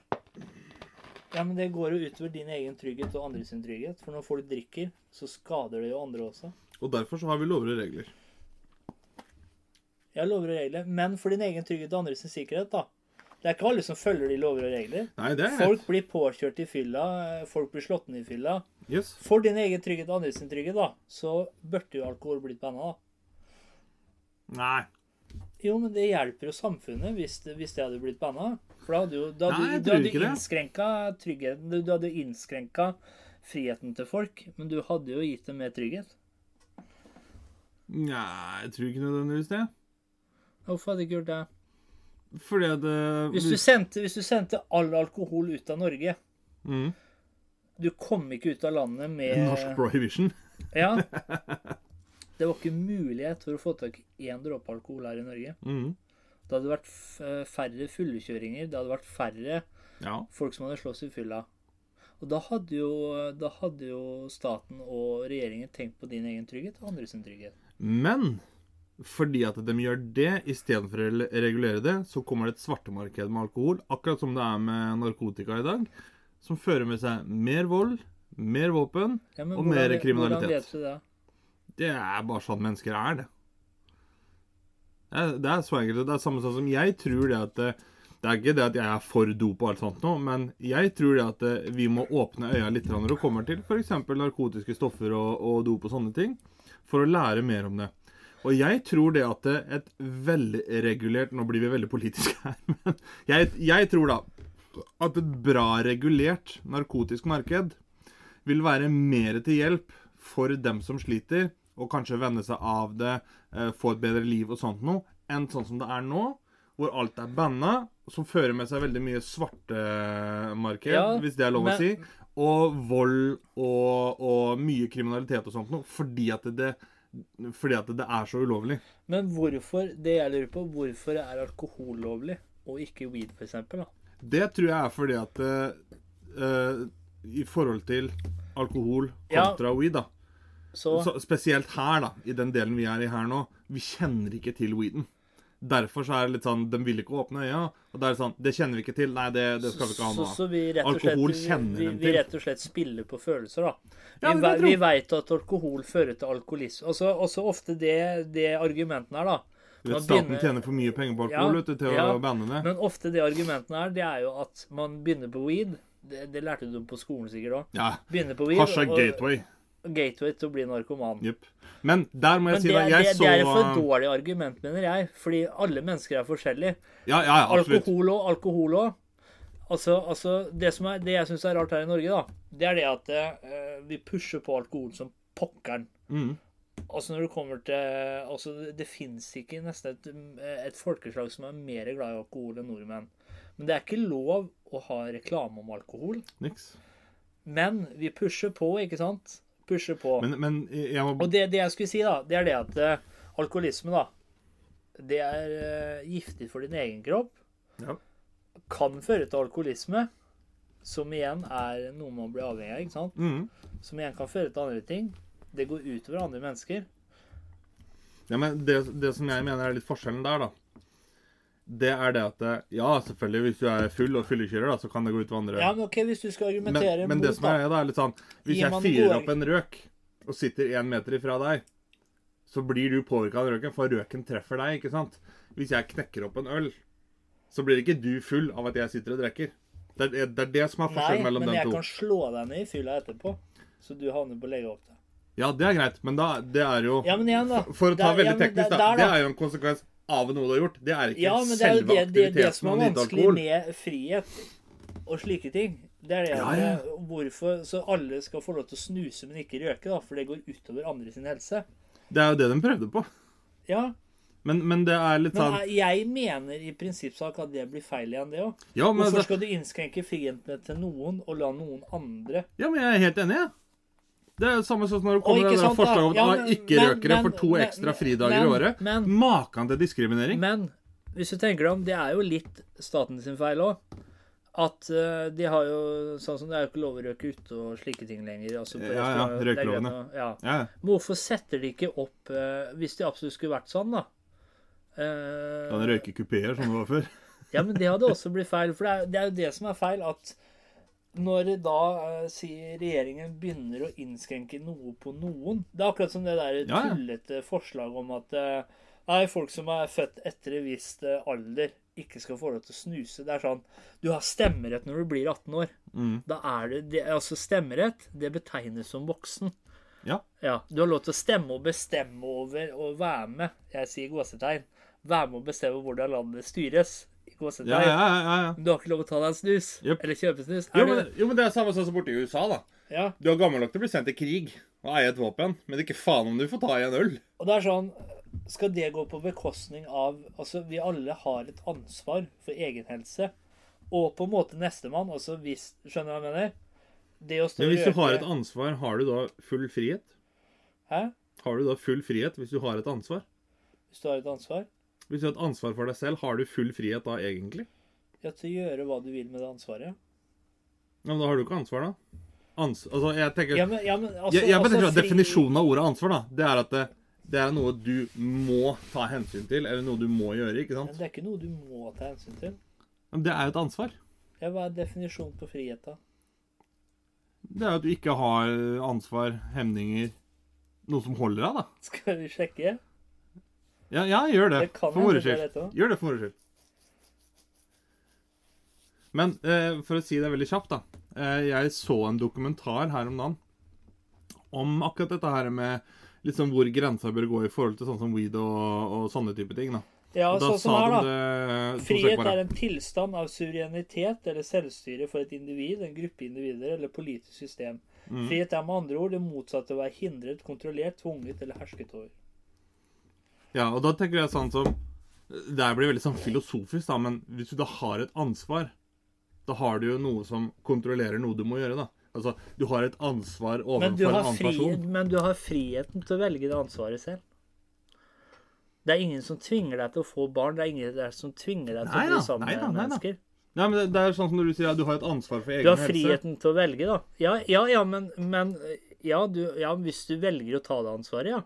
Ja, men det går jo utover din egen trygghet og andres trygghet. For når folk drikker, så skader det jo andre også. Og derfor så har vi lover og regler. Jeg lover og regler, men for din egen trygghet og andres sikkerhet, da. Det er ikke alle som følger de lover og regler. Nei, det er Folk blir påkjørt i fylla, folk blir slått ned i fylla. Yes. For din egen trygghet og andres trygghet, da, så burde jo alkohol blitt banna, da. Nei. Jo, men det hjelper jo samfunnet hvis det, hvis det hadde blitt banna. For da hadde jo da Nei, du, du hadde innskrenka tryggheten. Du, du hadde innskrenka friheten til folk, men du hadde jo gitt dem mer trygghet. Nei, jeg tror ikke nødvendigvis det. Hvorfor hadde du ikke gjort det? Fordi at eh, Hvis du sendte, hvis du sendte all alkohol ut av Norge mm, Du kom ikke ut av landet med Norsk prohibition. Ja. Det var ikke mulighet for å få tak i én dråpe alkohol her i Norge. Mm, Det hadde vært færre fullekjøringer. Det hadde vært færre ja. folk som hadde slåss i fylla. Og da hadde, jo, da hadde jo staten og regjeringen tenkt på din egen trygghet og andres trygghet. Men fordi at de gjør det istedenfor å regulere det, så kommer det et svartemarked med alkohol, akkurat som det er med narkotika i dag, som fører med seg mer vold, mer våpen Ja, og hvordan mer kriminalitet. Hvordan vet du det? Det er bare sånn mennesker er, det. Det er, så enkelt. Det er samme sånn som jeg tror det at det, det er ikke det at jeg er for dop og alt sånt nå, men jeg tror det at eh, vi må åpne øya litt når det kommer til f.eks. narkotiske stoffer og, og dop og sånne ting, for å lære mer om det. Og jeg tror det at et velregulert Nå blir vi veldig politiske her, men jeg, jeg tror da at et bra regulert narkotisk marked vil være mer til hjelp for dem som sliter, og kanskje venne seg av det, eh, få et bedre liv og sånt noe, enn sånn som det er nå, hvor alt er banna, som fører med seg veldig mye svartemarked, Ja, hvis det er lov å si, og vold og, og mye kriminalitet og sånt noe, fordi at det, fordi at det er så ulovlig. Men hvorfor, det jeg lurer på, hvorfor er alkohol lovlig, og ikke weed, da? Det tror jeg er fordi at eh, I forhold til alkohol Ja. kontra weed, da. Så, Så spesielt her, da, i den delen vi er i her nå, vi kjenner ikke til weeden. Derfor så er det litt sånn De vil ikke åpne øya. Og da er det sånn Det kjenner vi ikke til. Nei, det, det skal vi ikke ha så, av. så vi slett, Alkohol vi, kjenner vi, dem vi rett og slett spiller på følelser, da. Vi, Ja, vi, vi veit at alkohol fører til alkoholisme. Og også ofte det, det argumenten her, da. Du vet, staten begynner- tjener for mye penger på alkohol Ja, du, til ja. å banne det. Men ofte det argumenten her, det er jo at man begynner på weed. Det, det lærte du på skolen sikkert òg. Ja. Begynner på weed. Hasj er og- gateway. til å bli narkoman. Yep. Men der må jeg Men si det, det, jeg det så er et for dårlig argument, mener jeg. Fordi alle mennesker er forskjellige. Ja, ja, ja, absolutt. Alkohol og alkohol òg. Altså, altså, det, som er, det jeg syns er rart her i Norge, da, det er det at uh, vi pusher på alkohol som pokkeren. Mm. Altså når det kommer til altså Det, det fins ikke nesten et, et folkeslag som er mer glad i alkohol enn nordmenn. Men det er ikke lov å ha reklame om alkohol. Niks. Men vi pusher på, ikke sant? Pusher på. Men, men jeg må Og det, det jeg skulle si, da, det er det at uh, alkoholisme, da Det er uh, giftig for din egen kropp. Ja. Kan føre til alkoholisme, som igjen er noe man blir avhengig av. ikke sant? mm. Som igjen kan føre til andre ting. Det går utover andre mennesker. Ja, men det, det som jeg mener er litt forskjellen der, da Det er det at eh, Ja, selvfølgelig, hvis du er full og fyllekjører, da, så kan det gå ut utover andre. Ja, men ok, Hvis du skal men, argumentere men det mot, som er, da da, er litt sånn Hvis jeg fyrer opp en røk og sitter én meter ifra deg, så blir du påvirka av røken, for røken treffer deg, ikke sant? Hvis jeg knekker opp en øl, så blir ikke du full av at jeg sitter og drikker. Det er det, er det som er Nei, forskjellen mellom men jeg kan slå deg ned i fylla etterpå. Så du havner på legevakta. Ja, det er greit, men da, det er jo Ja, men igjen, da. For å ta Det er- veldig ja, teknisk, det- da. der, Det er jo en konsekvens av noe du har gjort. Det er ikke Ja, men det er jo selve det, det, det som er vanskelig med frihet og slike ting. Det er det Ja, ja. eh, hvorfor så alle skal få lov til å snuse, men ikke røke, da, for det går utover andre sin helse. Det er jo det de prøvde på. Ja, Men, men det er litt sånn eh, jeg mener i prinsippsak at det blir feil igjen, det òg. ja men, Hvorfor det... skal du innskrenke friheten til noen og la noen andre ja, men jeg er helt enig, jeg. Det er det samme som når det kommer sant, forslag om Ja, at men- ikke-røkere for to men- ekstra fridager men- i året. men- Maken til diskriminering. Men hvis du tenker deg om, det er jo litt staten sin feil òg. At uh, de har jo sånn som Det er jo ikke lov å røke ute og slike ting lenger. Altså Ja, ja, røykelovene. Ja. ja. Men hvorfor setter de ikke opp uh, Hvis det absolutt skulle vært sånn, da. Uh, kan røyke kupeer som det var før. ja, men det hadde også blitt feil. For det er, det er jo det som er feil, at når da uh, sier regjeringen begynner å innskrenke noe på noen Det er akkurat som det der Ja, tullete forslaget om at uh, nei, folk som er født etter en viss eh, alder, ikke skal få lov til å snuse. Det er sånn Du har stemmerett når du blir 18 år. Mm. Da er det, det Altså, stemmerett, det betegnes som voksen. Ja. Ja, Du har lov til å stemme og bestemme over og være med. Jeg sier gåsetegn. Være med og bestemme hvordan landet styres. Ja, ja, ja. Du har ikke lov å ta deg en snus. Yep. Eller kjøpe snus. Jo, men, jo, men det er samme sånn som borte i USA, da. ja. Du er gammel nok til å bli sendt til krig og eie et våpen, men ikke faen om du får ta i en øl. Og det er sånn Skal det gå på bekostning av Altså, vi alle har et ansvar for egen helse. Og på en måte nestemann. Altså hvis Skjønner du hva jeg mener? Det å stå Men hvis du har et ansvar, har du da full frihet? Hæ? Har du da full frihet hvis du har et ansvar? Hvis du har et ansvar? Hvis du har et ansvar for deg selv, har du full frihet da egentlig? Ja, til å gjøre hva du vil med det ansvaret. Ja, men da har du ikke ansvar, da. Ans altså, jeg tenker Ja, men, ja, men altså, jeg, jeg altså, tenker at fri- Definisjonen av ordet ansvar da, det er at det, det er noe du må ta hensyn til, eller noe du må gjøre. ikke sant? Men det er ikke noe du må ta hensyn til. Men det er jo et ansvar. Ja, Hva er definisjonen på frihet, da? Det er at du ikke har ansvar, hemninger Noe som holder deg, da. Skal vi sjekke? Ja, ja gjør det. Det for moro hende det skyld. Gjør det for moro skyld. Men eh, for å si det veldig kjapt, da. Eh, jeg så en dokumentar her om dagen om akkurat dette her med liksom hvor grensa bør gå i forhold til sånn som weed og, og sånne type ting. da. Ja, sånn som her, da. det Frihet er en tilstand av suverenitet eller selvstyre for et individ, en gruppe individer eller politisk system. Mm. Frihet er med andre ord det motsatte av å være hindret, kontrollert, tvunget eller hersket over. Ja, og da tenker jeg sånn som Det blir veldig sånn filosofisk, da, men hvis du da har et ansvar, da har du jo noe som kontrollerer noe du må gjøre, da. Altså, du har et ansvar overfor en annen person. men du har friheten til å velge det ansvaret selv. Det er ingen som tvinger deg til å få barn. Det er ingen der som tvinger deg til Nei å bli sammen nei med nei mennesker. Nei, men det, det er sånn som når du sier at du har et ansvar for egen helse. Du har helse. friheten til å velge, da. Ja, ja, ja men, men ja, du, ja, hvis du velger å ta det ansvaret, ja.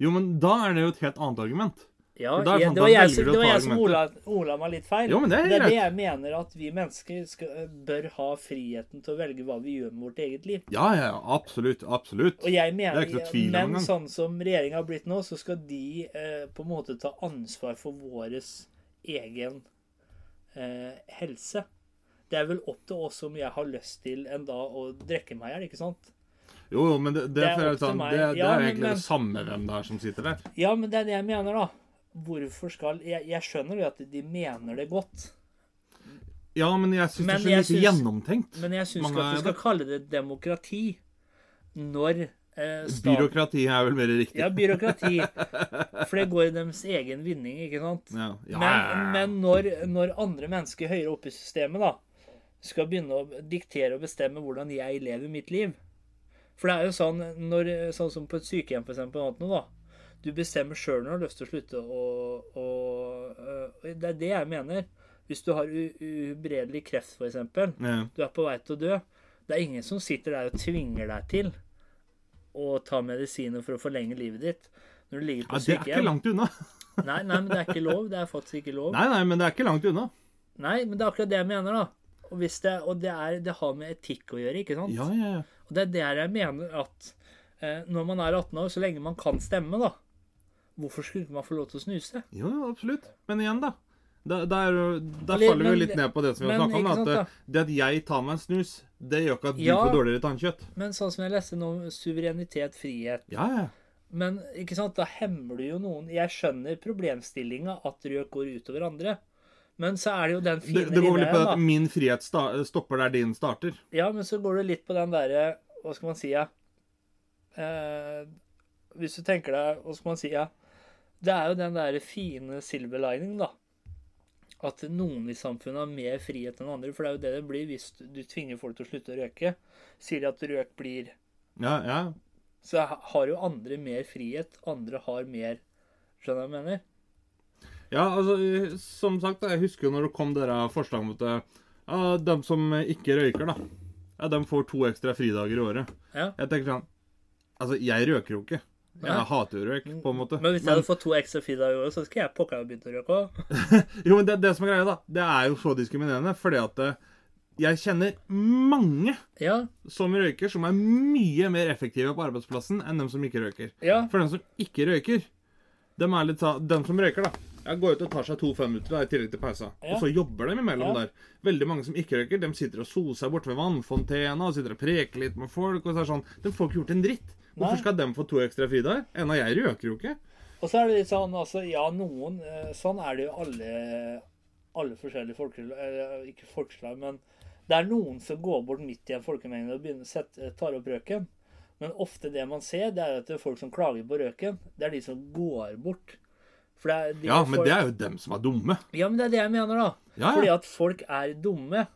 Jo, men da er det jo et helt annet argument. Ja, det jeg, sånn, det var jeg, som- det var jeg som ola, ola meg litt feil. Jo, men det er det er det jeg mener at vi mennesker skal, bør ha friheten til å velge hva vi gjør med vårt eget liv. Ja, ja, ja, absolutt. Absolutt. Og jeg Det er ikke noe tvil om Men sånn som regjeringa har blitt nå, så skal de eh, på en måte ta ansvar for vår egen eh, helse. Det er vel opp til oss om jeg har lyst til en dag å drikke meg i hjel, ikke sant? Jo, jo, men det, det, Det er jeg sånn, det, det Ja, er egentlig men- det samme hvem det er som sitter der. Ja, men det er det jeg mener, da. Hvorfor skal Jeg, jeg skjønner jo at de mener det godt. Ja, men jeg syns det er så lite gjennomtenkt. Men jeg syns ikke at du skal kalle det demokrati når eh, staten Byråkrati er vel mer riktig. Ja, byråkrati. For det går i deres egen vinning, ikke sant? Ja, ja, Men, men når, når andre mennesker høyere oppe i systemet da, skal begynne å diktere og bestemme hvordan jeg lever mitt liv For det er jo sånn, når, sånn som på et sykehjem, for eksempel, da. Du bestemmer sjøl når du har lyst til å slutte å, å øh, Det er det jeg mener. Hvis du har uberedelig kreft, eksempel, Ja. du er på vei til å dø. Det er ingen som sitter der og tvinger deg til å ta medisiner for å forlenge livet ditt når du ligger på Ja, det er ikke langt unna. Nei, nei, men det er ikke lov. Det er faktisk ikke lov. Nei, nei, men det er ikke langt unna. Nei, men det er akkurat det jeg mener, da. Og, hvis det, og det, er, det har med etikk å gjøre, ikke sant? Ja, ja, ja. Og det er der jeg mener at eh, når man er 18 år, så lenge man kan stemme, da Hvorfor skulle man få lov til å snuse? Jo, absolutt. Men igjen, da. Der, er, da Eller- faller vi jo litt ned på det som vi har men snakka om. sant, At det, det at jeg tar meg en snus, det gjør ikke at du Ja. får dårligere tannkjøtt. Men sånn som jeg leste nå, suverenitet, frihet Ja, ja. Men ikke sant, da hemmer du jo noen Jeg skjønner problemstillinga at røk går utover andre. Men så er det jo den Det, fine det går litt på at min frihet sta stopper der din starter. Ja, men så går det litt på den derre Hva skal man si, ja? Eh, hvis du tenker deg Hva skal man si, ja? Det er jo den derre fine silver lining, da. At noen i samfunnet har mer frihet enn andre. For det er jo det det blir hvis du tvinger folk til å slutte å røyke. Sier de at røk blir Ja, ja. Så har jo andre mer frihet. Andre har mer Skjønner du hva jeg mener? Ja, altså, som sagt, jeg husker jo når det kom dere forslag om at ja, de som ikke røyker, da, ja, de får to ekstra fridager i året. Ja. Jeg tenker sånn Altså, jeg røker jo ikke. Jeg Ja. hater jo røyk, på en måte. Men hvis jeg hadde fått to ekstra fridager i året, så skulle jeg pokker meg begynt å røyke òg. Jo, men det, det som er greia, da, det er jo så diskriminerende, fordi at eh, jeg kjenner mange Ja. som røyker, som er mye mer effektive på arbeidsplassen enn dem som ikke røyker. Ja. For dem som ikke røyker, dem er litt sånn Dem som røyker, da. Jeg går ut og tar seg to femminutter i tillegg til pausa. Ja. Og så jobber de imellom Ja. der. Veldig mange som ikke røyker, de sitter og soser borte ved vannfontena og sitter og preker litt med folk. og så er sånn, De får ikke gjort en dritt. Hvorfor Nei. skal de få to ekstra fridager? av jeg røker jo ikke. Og så er det litt sånn, altså, ja, noen eh, Sånn er det jo alle, alle forskjellige folkeslag Ikke folkeslag, men det er noen som går bort midt i en folkemengde og begynner å sette, tar opp røken. Men ofte det man ser, det er at det er folk som klager på røken. Det er de som går bort. Det er de Ja, men folk- det er jo dem som er dumme. Ja, men det er det jeg mener, da. Ja, ja. Fordi at folk er dumme.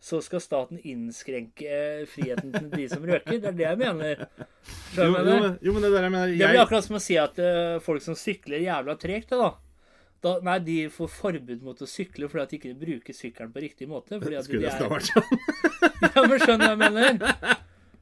Så skal staten innskrenke eh, friheten til de som røker. Det er det jeg mener. Jo, jo, men, jo, men det der jeg mener Det blir akkurat som å si at uh, folk som sykler jævla tregt, da. da. Nei, de får forbud mot å sykle fordi at de ikke bruker sykkelen på riktig måte. Fordi at Skulle de ha er... vært sånn. Ja, men skjønner jeg mener?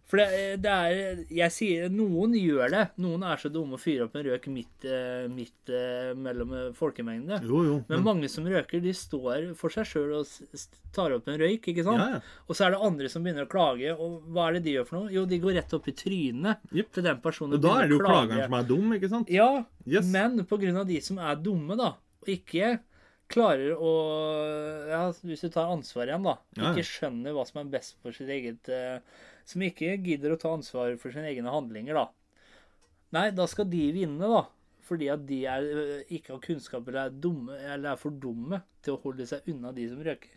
For det, det er Jeg sier Noen gjør det. Noen er så dumme å fyre opp en røk midt, eh, midt eh, mellom eh, folkemengdene. Jo, jo. Men mange som røker, de står for seg sjøl og tar opp en røyk, ikke sant? Ja, ja. Og så er det andre som begynner å klage, og hva er det de gjør for noe? Jo, de går rett opp i trynet yep. til den personen Og da er det jo klageren som er dum, ikke sant? Ja, Yes. men på grunn av de som er dumme, da, og ikke klarer å ja, Hvis du tar ansvar igjen, da. Ikke skjønner hva som er best for sitt eget eh, Som ikke gidder å ta ansvar for sine egne handlinger, da. Nei, da skal de vinne, da. Fordi at de er, eh, ikke har kunnskap eller er, dumme, eller er for dumme til å holde seg unna de som røker.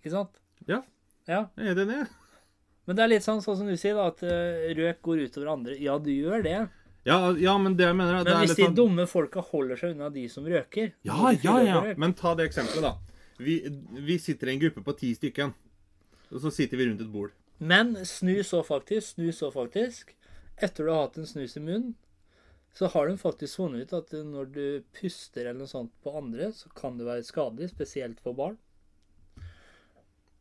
Ikke sant? Ja, Ja. jeg er enig. Men det er litt sånn, sånn som du sier, da, at eh, røk går utover andre. Ja, du gjør det. Ja, ja, men det jeg mener er, det Men er hvis de sånn dumme folka holder seg unna de som røker Ja, ja, ja. Men ta det eksempelet, da. Vi, vi sitter i en gruppe på ti stykken. Og så sitter vi rundt et bord. Men snus òg, faktisk. Snus òg, faktisk. Etter du har hatt en snus i munnen, så har de faktisk funnet ut at når du puster eller noe sånt på andre, så kan det være skadelig, spesielt for barn.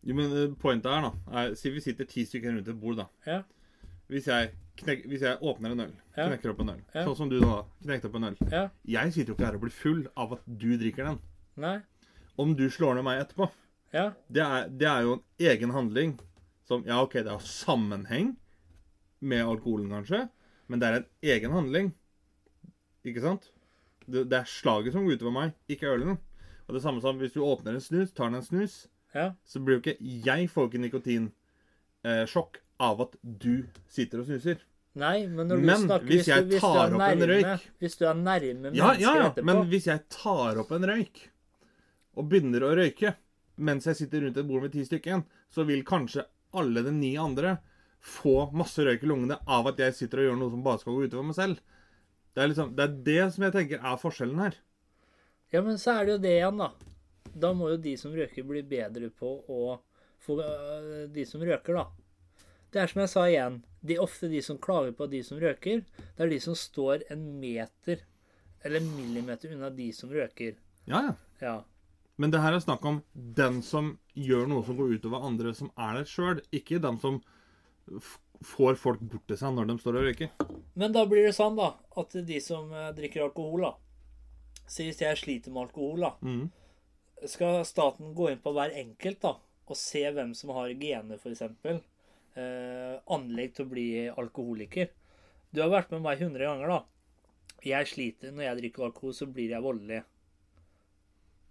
Jo, men eh, pointet er, da er, Si vi sitter ti stykker rundt et bord, da. Ja. Hvis jeg, knek, hvis jeg åpner en øl, Ja. knekker opp en øl, Ja. sånn som du da knekte opp en øl Ja. Jeg sitter jo ikke her og blir full av at du drikker den. Nei. Om du slår ned meg etterpå, Ja. det er, det er jo en egen handling som Ja, OK, det har sammenheng med alkoholen, kanskje, men det er en egen handling. Ikke sant? Det, det er slaget som går utover meg, ikke ølen. Og det samme som hvis du åpner en snus, tar den en snus, Ja. så blir jo ikke Jeg får ikke nikotinsjokk av at du sitter og snuser. Nei, men når Men du snakker hvis hvis, du, hvis du er nærme, røyk- Hvis du er nærme Ja, mennesker ja, ja, etterpå men hvis jeg tar opp en røyk og begynner å røyke mens jeg sitter rundt et bord med ti stykker, så vil kanskje alle de ni andre få masse røyk i lungene av at jeg sitter og gjør noe som bare skal gå utover meg selv. Det er, liksom, det er det som jeg tenker er forskjellen her. Ja, men så er det jo det igjen, da. Da må jo de som røyker, bli bedre på å få øh, de som røyker, da. Det er som jeg sa igjen. De ofte de som klager på de som røyker, det er de som står en meter eller millimeter unna de som røyker. Ja, ja. Ja. Men det her er snakk om den som gjør noe som går utover andre som er der sjøl, ikke den som får folk bort til seg når de står og røyker. Men da blir det sånn, da, at de som eh, drikker alkohol, da Så hvis jeg sliter med alkohol, da, Mm. skal staten gå inn på hver enkelt da, og se hvem som har gener, f.eks. Eh, anlegg til å bli alkoholiker. Du har vært med meg 100 ganger, da. Jeg sliter. Når jeg drikker alkohol, så blir jeg voldelig.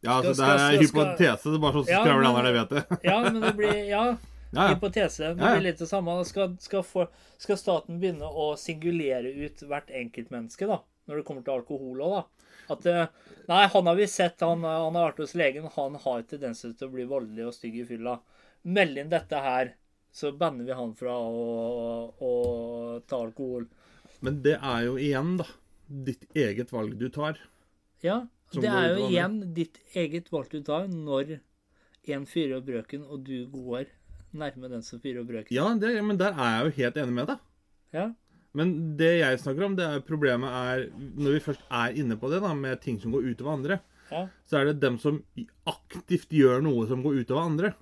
Ja, altså, Skal- det skal- er skal- hypotese. Det er bare sånn Ja, skravler men- an når jeg vet det. Ja, men det blir Ja, Ja, ja. hypotese. Det blir litt det samme. Skal, skal, for, skal staten begynne å singulere ut hvert enkeltmenneske, da? Når det kommer til alkohol òg, da? At eh, Nei, han har vi sett. Han, han har vært hos legen. Han har tendenser til å bli voldelig og stygg i fylla. Meld inn dette her, så banner vi han fra å, å ta alkohol. Men det er jo igjen, da, ditt eget valg du tar. Ja, Som det er jo igjen ditt eget valg du tar når en fyrer opp brøken, og du går nærme den som fyrer opp brøken. Ja, det, men der er jeg jo helt enig med deg. Ja. Men det jeg snakker om, det er problemet er Når vi først er inne på det, da, med ting som går utover andre, Ja. så er det dem som aktivt gjør noe som går utover andre.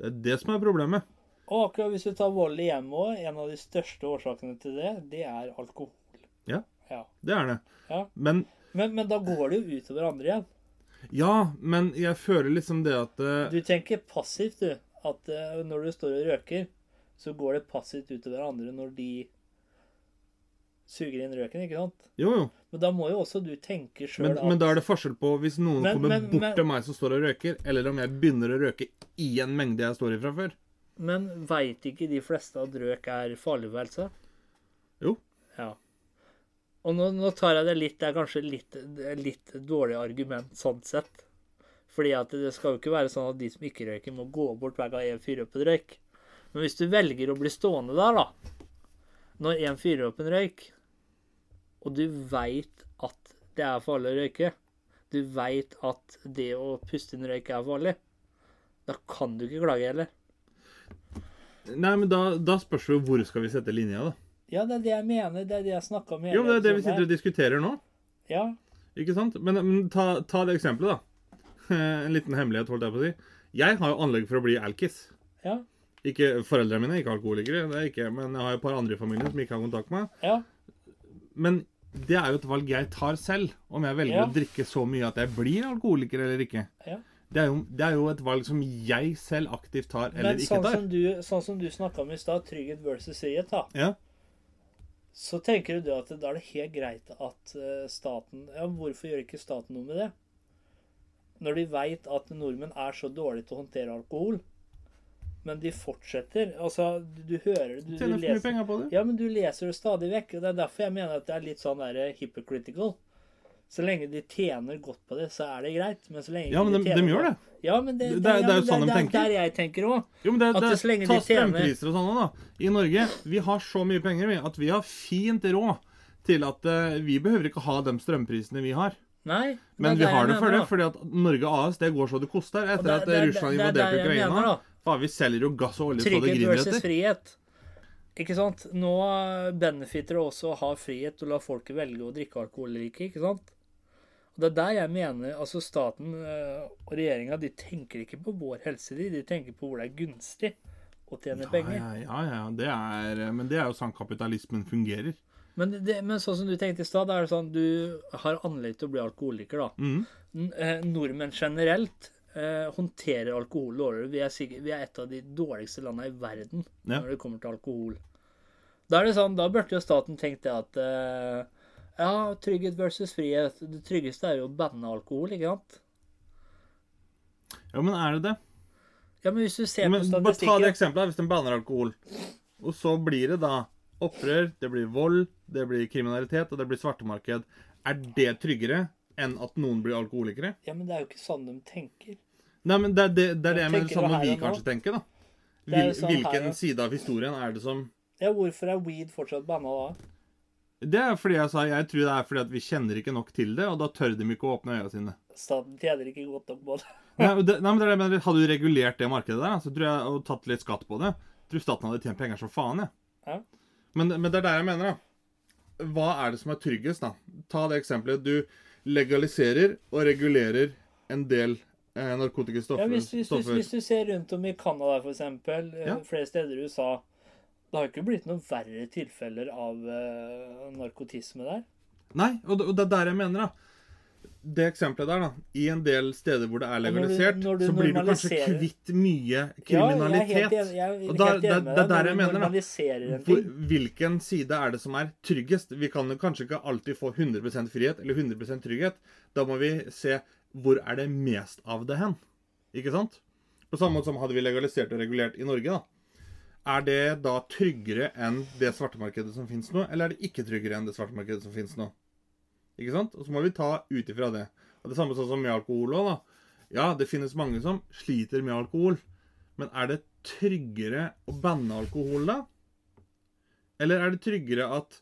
Det er det som er problemet. Og akkurat hvis du tar vold i hjemmet òg, en av de største årsakene til det, det er alkohol. Ja. Ja. Det er det. Ja. Men Men, men da går det jo utover andre igjen. ja, men jeg føler liksom det at uh... Du tenker passivt, du. At uh, når du står og røker, så går det passivt utover andre når de suger inn røken, ikke sant? Jo, jo. Men da må jo også du tenke sjøl Men, men da er det forskjell på hvis noen Men- kommer men- bort men- til meg som står og røker, eller om jeg begynner å røke i en mengde jeg står i fra før. Men veit ikke de fleste at røk er farlig for helsa? Jo. Ja. Og nå, nå tar jeg det litt Det er kanskje litt, litt dårlig argument sånn sett. Fordi at det skal jo ikke være sånn at de som ikke røyker, må gå bort hver gang en fyrer opp en røyk. Men hvis du velger å bli stående der, da, når en fyrer opp en røyk, og du veit at det er farlig å røyke, du veit at det å puste inn røyk er farlig, da kan du ikke klage heller. Nei, men da, da spørs det hvor skal vi sette linja, da. Ja, det er det jeg mener. Det er det jeg snakka om. Jo, men det er det vi sitter og diskuterer nå. Ja. Ikke sant? Men, men ta, ta det eksempelet, da. En liten hemmelighet, holdt jeg på å si. Jeg har jo anlegg for å bli alkis. Ja. Ikke, Foreldrene mine ikke alkoholikere, det er ikke, men jeg har et par andre i familien som ikke har kontakt med meg. Ja. Men det er jo et valg jeg tar selv, om jeg velger Ja. å drikke så mye at jeg blir alkoholiker eller ikke. ja. Det er, jo, det er jo et valg som jeg selv aktivt tar eller Men ikke sånn tar. som du, sånn som du snakka om i stad, trygghet versus frihet, da. Ja. Så tenker du at da er det helt greit at eh, staten Ja, hvorfor gjør ikke staten noe med det? Når de veit at nordmenn er så dårlige til å håndtere alkohol. Men de fortsetter. Altså, du, du hører du, du mye leser, penger på det. Ja, men du leser det stadig vekk. Og det er derfor jeg mener at det er litt sånn der hypocritical. Så lenge de tjener godt på det, så er det greit. Men så lenge Ja, men de, de, tjener de gjør det. Ja, men det, Det- det er- det er jo sånn de tenker. Det er der jeg tenker òg. Ta strømpriser og sånn da. I Norge vi har så mye penger vi, at vi har fint råd til at uh, vi behøver ikke ha de strømprisene vi har. Nei. Men vi har det for det, fordi at Norge AS det går så det koster etter at Russland er invaderte Ukraina. Faen, vi selger jo gass og olje så det Trygghet griner versus etter. frihet. Ikke sant? Nå benefitter det også å ha frihet og la folket velge å drikke alkohol eller ikke. ikke sant? Og Det er der jeg mener altså staten eh, og regjeringa de tenker ikke på vår helse, de. De tenker på hvor det er gunstig å tjene Ja, penger. ja, ja, ja, det er, men det er jo sånn kapitalismen fungerer. Men, det, men sånn som du tenkte i stad, er det sånn du har anlegg til å bli alkoholiker, da. Mm. Eh, Nordmenn generelt eh, håndterer alkohol dårligere. Vi er, sikkert, vi er et av de dårligste landene i verden Ja. når det kommer til alkohol. Da er det sånn, da burde jo staten tenkt det at eh, ja, trygghet versus frihet. Det tryggeste er jo å banne alkohol, ikke sant? Ja, men er det det? Ja, men hvis du ser Men, på bare ta det eksempelet, hvis den banner alkohol, og så blir det da opprør, det blir vold, det blir kriminalitet, og det blir svartemarked. Er det tryggere enn at noen blir alkoholikere? Ja, men det er jo ikke sånn de tenker. Nei, men det er det, det, er det jeg mener sånn må vi kanskje tenke, da. Hvil, sånn her, hvilken ja. side av historien er det som Ja, hvorfor er weed fortsatt banna da? Det er fordi jeg sa jeg tror det er fordi at vi kjenner ikke nok til det, og da tør de ikke å åpne øynene sine. Staten tjener ikke godt nok på det. Nei, men det, nei, men det er det jeg mener, Hadde du regulert det markedet der, så tror jeg, og tatt litt skatt på det, tror staten hadde tjent penger som faen. jeg. Ja. Men, men det er der jeg mener, da. Hva er det som er tryggest, da? Ta det eksempelet. Du legaliserer og regulerer en del eh, narkotiske stoffer. Ja, hvis, hvis, du, hvis du ser rundt om i Canada, for eksempel, eh, Ja. flere steder i USA, det har jo ikke blitt noen verre tilfeller av uh, narkotisme der. Nei, og det, og det er der jeg mener, da. Det eksempelet der, da. I en del steder hvor det er når du- legalisert, når du så blir du kanskje kvitt mye Ja, jeg er kriminalitet. helt Og da- helt det- enig med det er der jeg mener, da. Hvor, hvilken side er det som er tryggest? Vi kan jo kanskje ikke alltid få 100% frihet eller 100% trygghet. Da må vi se hvor er det mest av det hen. Ikke sant? På samme måte som hadde vi legalisert og regulert i Norge, da. Er det da tryggere enn det svartemarkedet som finnes nå, eller er det ikke tryggere enn det svartemarkedet som finnes nå? Ikke sant? Og så må vi ta ut ifra det. Og det samme sånn som med alkohol òg, da. Ja, det finnes mange som sliter med alkohol. Men er det tryggere å banne alkohol, da? Eller er det tryggere at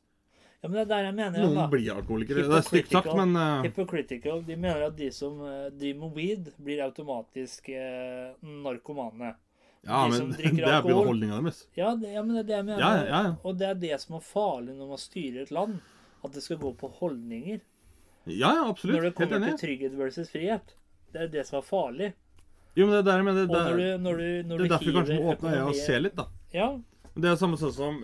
Ja, men det er der jeg mener noen da. blir alkoholikere? Det er stygt sagt, men uh... Hypocritical. De mener at de som eh, driver med weed, blir automatisk eh, narkomane. Ja, de men det er jo holdninga deres. Ja, det, ja, men det er det jeg mener. Ja, ja, ja. Og det er det som er farlig når man styrer et land. At det skal gå på holdninger. Ja, ja, absolutt. Når det kommer til trygghet versus frihet. Det er det som er farlig. Jo, men det er der jeg mener det, når er- du, når du, når det er derfor vi kanskje må åpne øya og se litt, da. Ja, Det er samme sånn som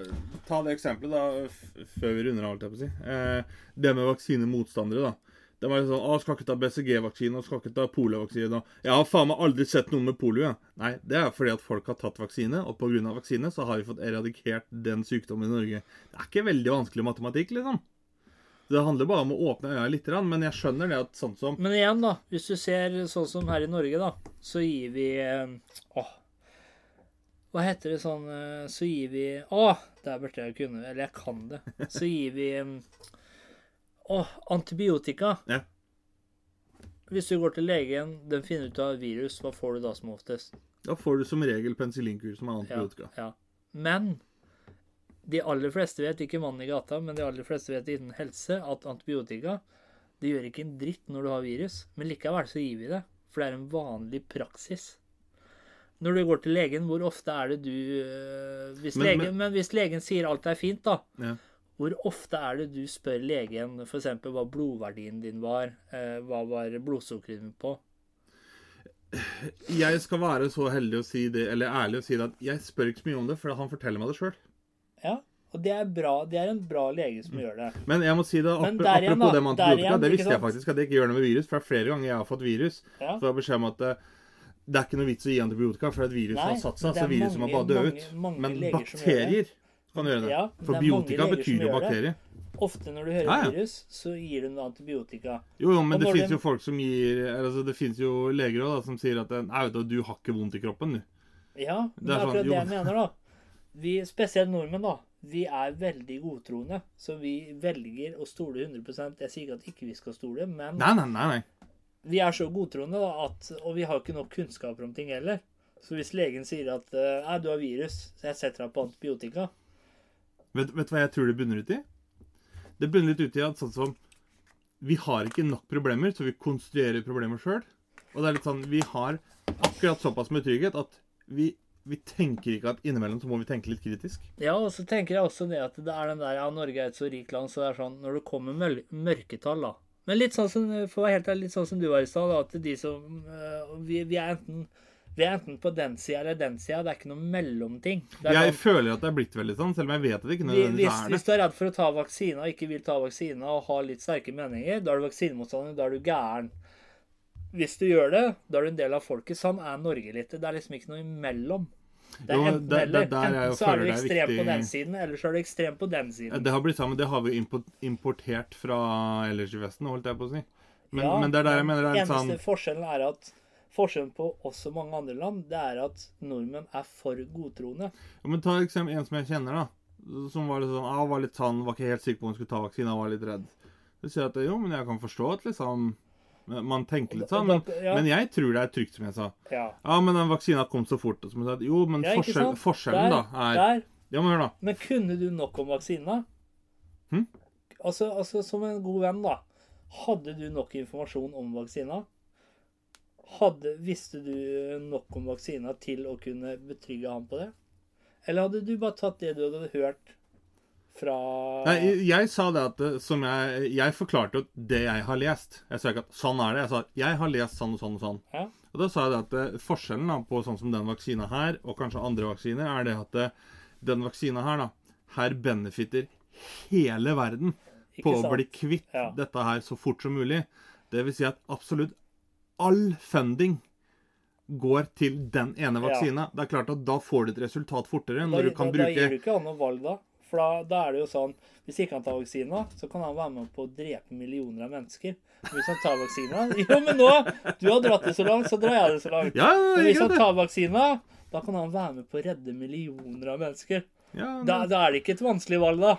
Ta det eksempelet, da, før vi runder av, holdt jeg på å si. Eh, det med vaksinemotstandere, da. De er sånn Å, skal ikke ta BCG-vaksine, skal ikke ta poliovaksine. Jeg har faen meg aldri sett noen med polio, Ja. Nei, det er fordi at folk har tatt vaksine, og pga. vaksine så har vi fått eradikert den sykdommen i Norge. Det er ikke veldig vanskelig matematikk, liksom. Det handler bare om å åpne øya litt, men jeg skjønner det at sånn som Men igjen, da. Hvis du ser sånn som her i Norge, da, så gir vi eh, Åh. Hva heter det sånn eh, Så gir vi Å, der burde jeg kunne Eller jeg kan det. Så gir vi eh, Åh, antibiotika. Ja. Hvis du går til legen, den finner ut av virus, hva får du da som oftest? Da får du som regel penicillinkur som er antibiotika. ja. ja. Men de aller fleste vet, ikke mannen i gata, men de aller fleste vet innen helse at antibiotika det gjør ikke en dritt når du har virus. Men likevel så gir vi det, for det er en vanlig praksis. Når du går til legen, hvor ofte er det du øh, hvis Men- legen, men, hvis legen sier alt er fint, da. Ja. Hvor ofte er det du spør legen f.eks. hva blodverdien din var? Eh, hva var blodsukkeret ditt på? Jeg skal være så heldig å si det, eller ærlig å si det, at jeg spør ikke så mye om det, for han forteller meg det sjøl. Ja, og det er bra. Det er en bra lege som gjør det. Men jeg må si det, apropos da, det med antibiotika, igjen, det visste jeg faktisk at det ikke gjør noe med virus. For det er flere ganger jeg har fått virus, Ja. så har jeg beskjed om at det, det er ikke noe vits å gi antibiotika, for et virus Nei, har satt seg, så er viruset må bare dø ut. Men leger som kan du gjøre det. Ja, det For er biotika betyr jo bakterie. Ofte når du hører Ja, ja. virus, så gir de noe antibiotika. Jo, jo, men Og det finnes fins den- jo folk som gir altså Det fins jo leger også, da, som sier at Nei, vet du, du har ikke vondt i kroppen, du. Ja, men Det det er akkurat sånn, akkurat det jeg mener, da. Vi, spesielt nordmenn, da. Vi er veldig godtroende, så vi velger å stole 100 Jeg sier ikke at ikke vi skal stole, men Nei, nei, nei. nei. vi er så godtroende, da, at, og vi har ikke nok kunnskaper om ting heller. Så hvis legen sier at Nei, du har virus, så jeg setter deg på antibiotika Vet, vet du hva jeg tror det bunner ut i? Det bunner litt ut i at sånn som Vi har ikke nok problemer, så vi konstruerer problemer sjøl. Og det er litt sånn Vi har akkurat såpass med trygghet at vi, vi tenker ikke at innimellom så må vi tenke litt kritisk. Ja, og så tenker jeg også det at det er den der Ja, Norge er et så rikt land, så det er sånn Når det kommer mørketall, da Men litt sånn som for å være helt ærlig, litt sånn som du var i stad, at de som øh, vi, vi er enten vi er enten på den sida eller den sida. Det er ikke noe mellomting. Det Jeg sånn, føler at det er blitt veldig sånn, selv om jeg vet at det ikke nødvendigvis hvis, er det. hvis du er redd for å ta vaksine og ikke vil ta vaksine og har litt sterke meninger, da er du vaksinemotstander, da er du gæren. Hvis du gjør det, da er du en del av folket. Sånn er Norge litt. Det er liksom ikke noe imellom. Det er enten det- det- eller. er Enten så er du ekstrem er på den siden, eller så er du ekstrem på den siden. Det har blitt sammen, det har vi importert fra ellers i Vesten, holdt jeg på å si. Men, Ja, men det er der jeg mener det er litt eneste sånn forskjellen er at Forskjellen på oss og mange andre land, det er at nordmenn er for godtroende. Ja, men ta eksempel en som jeg kjenner, da. Som var litt sånn, ah, var litt sånn, var ikke helt sikker på om hun skulle ta vaksine, var litt redd. Så sier jeg at jo, men jeg kan forstå at liksom Man tenker litt sånn. Men, Ja. men jeg tror det er trygt, som jeg sa. Ja, Ja, men den vaksina kom så fort. Og som jeg sa, jo, men ja forskjell, forskjellen der, da er Der. Ja, men hør, da. Men kunne du nok om vaksina? Hm? Altså, altså, som en god venn, da. Hadde du nok informasjon om vaksina? Hadde, visste du nok om vaksina til å kunne betrygge han på det? Eller hadde du bare tatt det du hadde hørt fra Nei, jeg, jeg sa det at eh, som jeg Jeg forklarte jo det jeg har lest. Jeg sa ikke at sånn er det. Jeg sa jeg har lest sånn og sånn og sånn. Ja. Og da sa jeg det at eh, forskjellen da, på sånn som den vaksina her, og kanskje andre vaksiner, er det at eh, den vaksina her, da, her benefitter hele verden på å bli kvitt Ja. dette her så fort som mulig. Det vil si at absolutt all funding går til den ene Ja. Det er klart at da får du et resultat fortere Da, når du kan da, da gir du ikke han noe valg, da. For da, da er det jo sånn Hvis ikke han tar vaksina, så kan han være med på å drepe millioner av mennesker. Men hvis han tar vaksina Jo, men nå! Du har dratt det så langt, så drar jeg det så langt. Ja, Men hvis han tar vaksina, da kan han være med på å redde millioner av mennesker. Ja, Da, da er det ikke et vanskelig valg, da.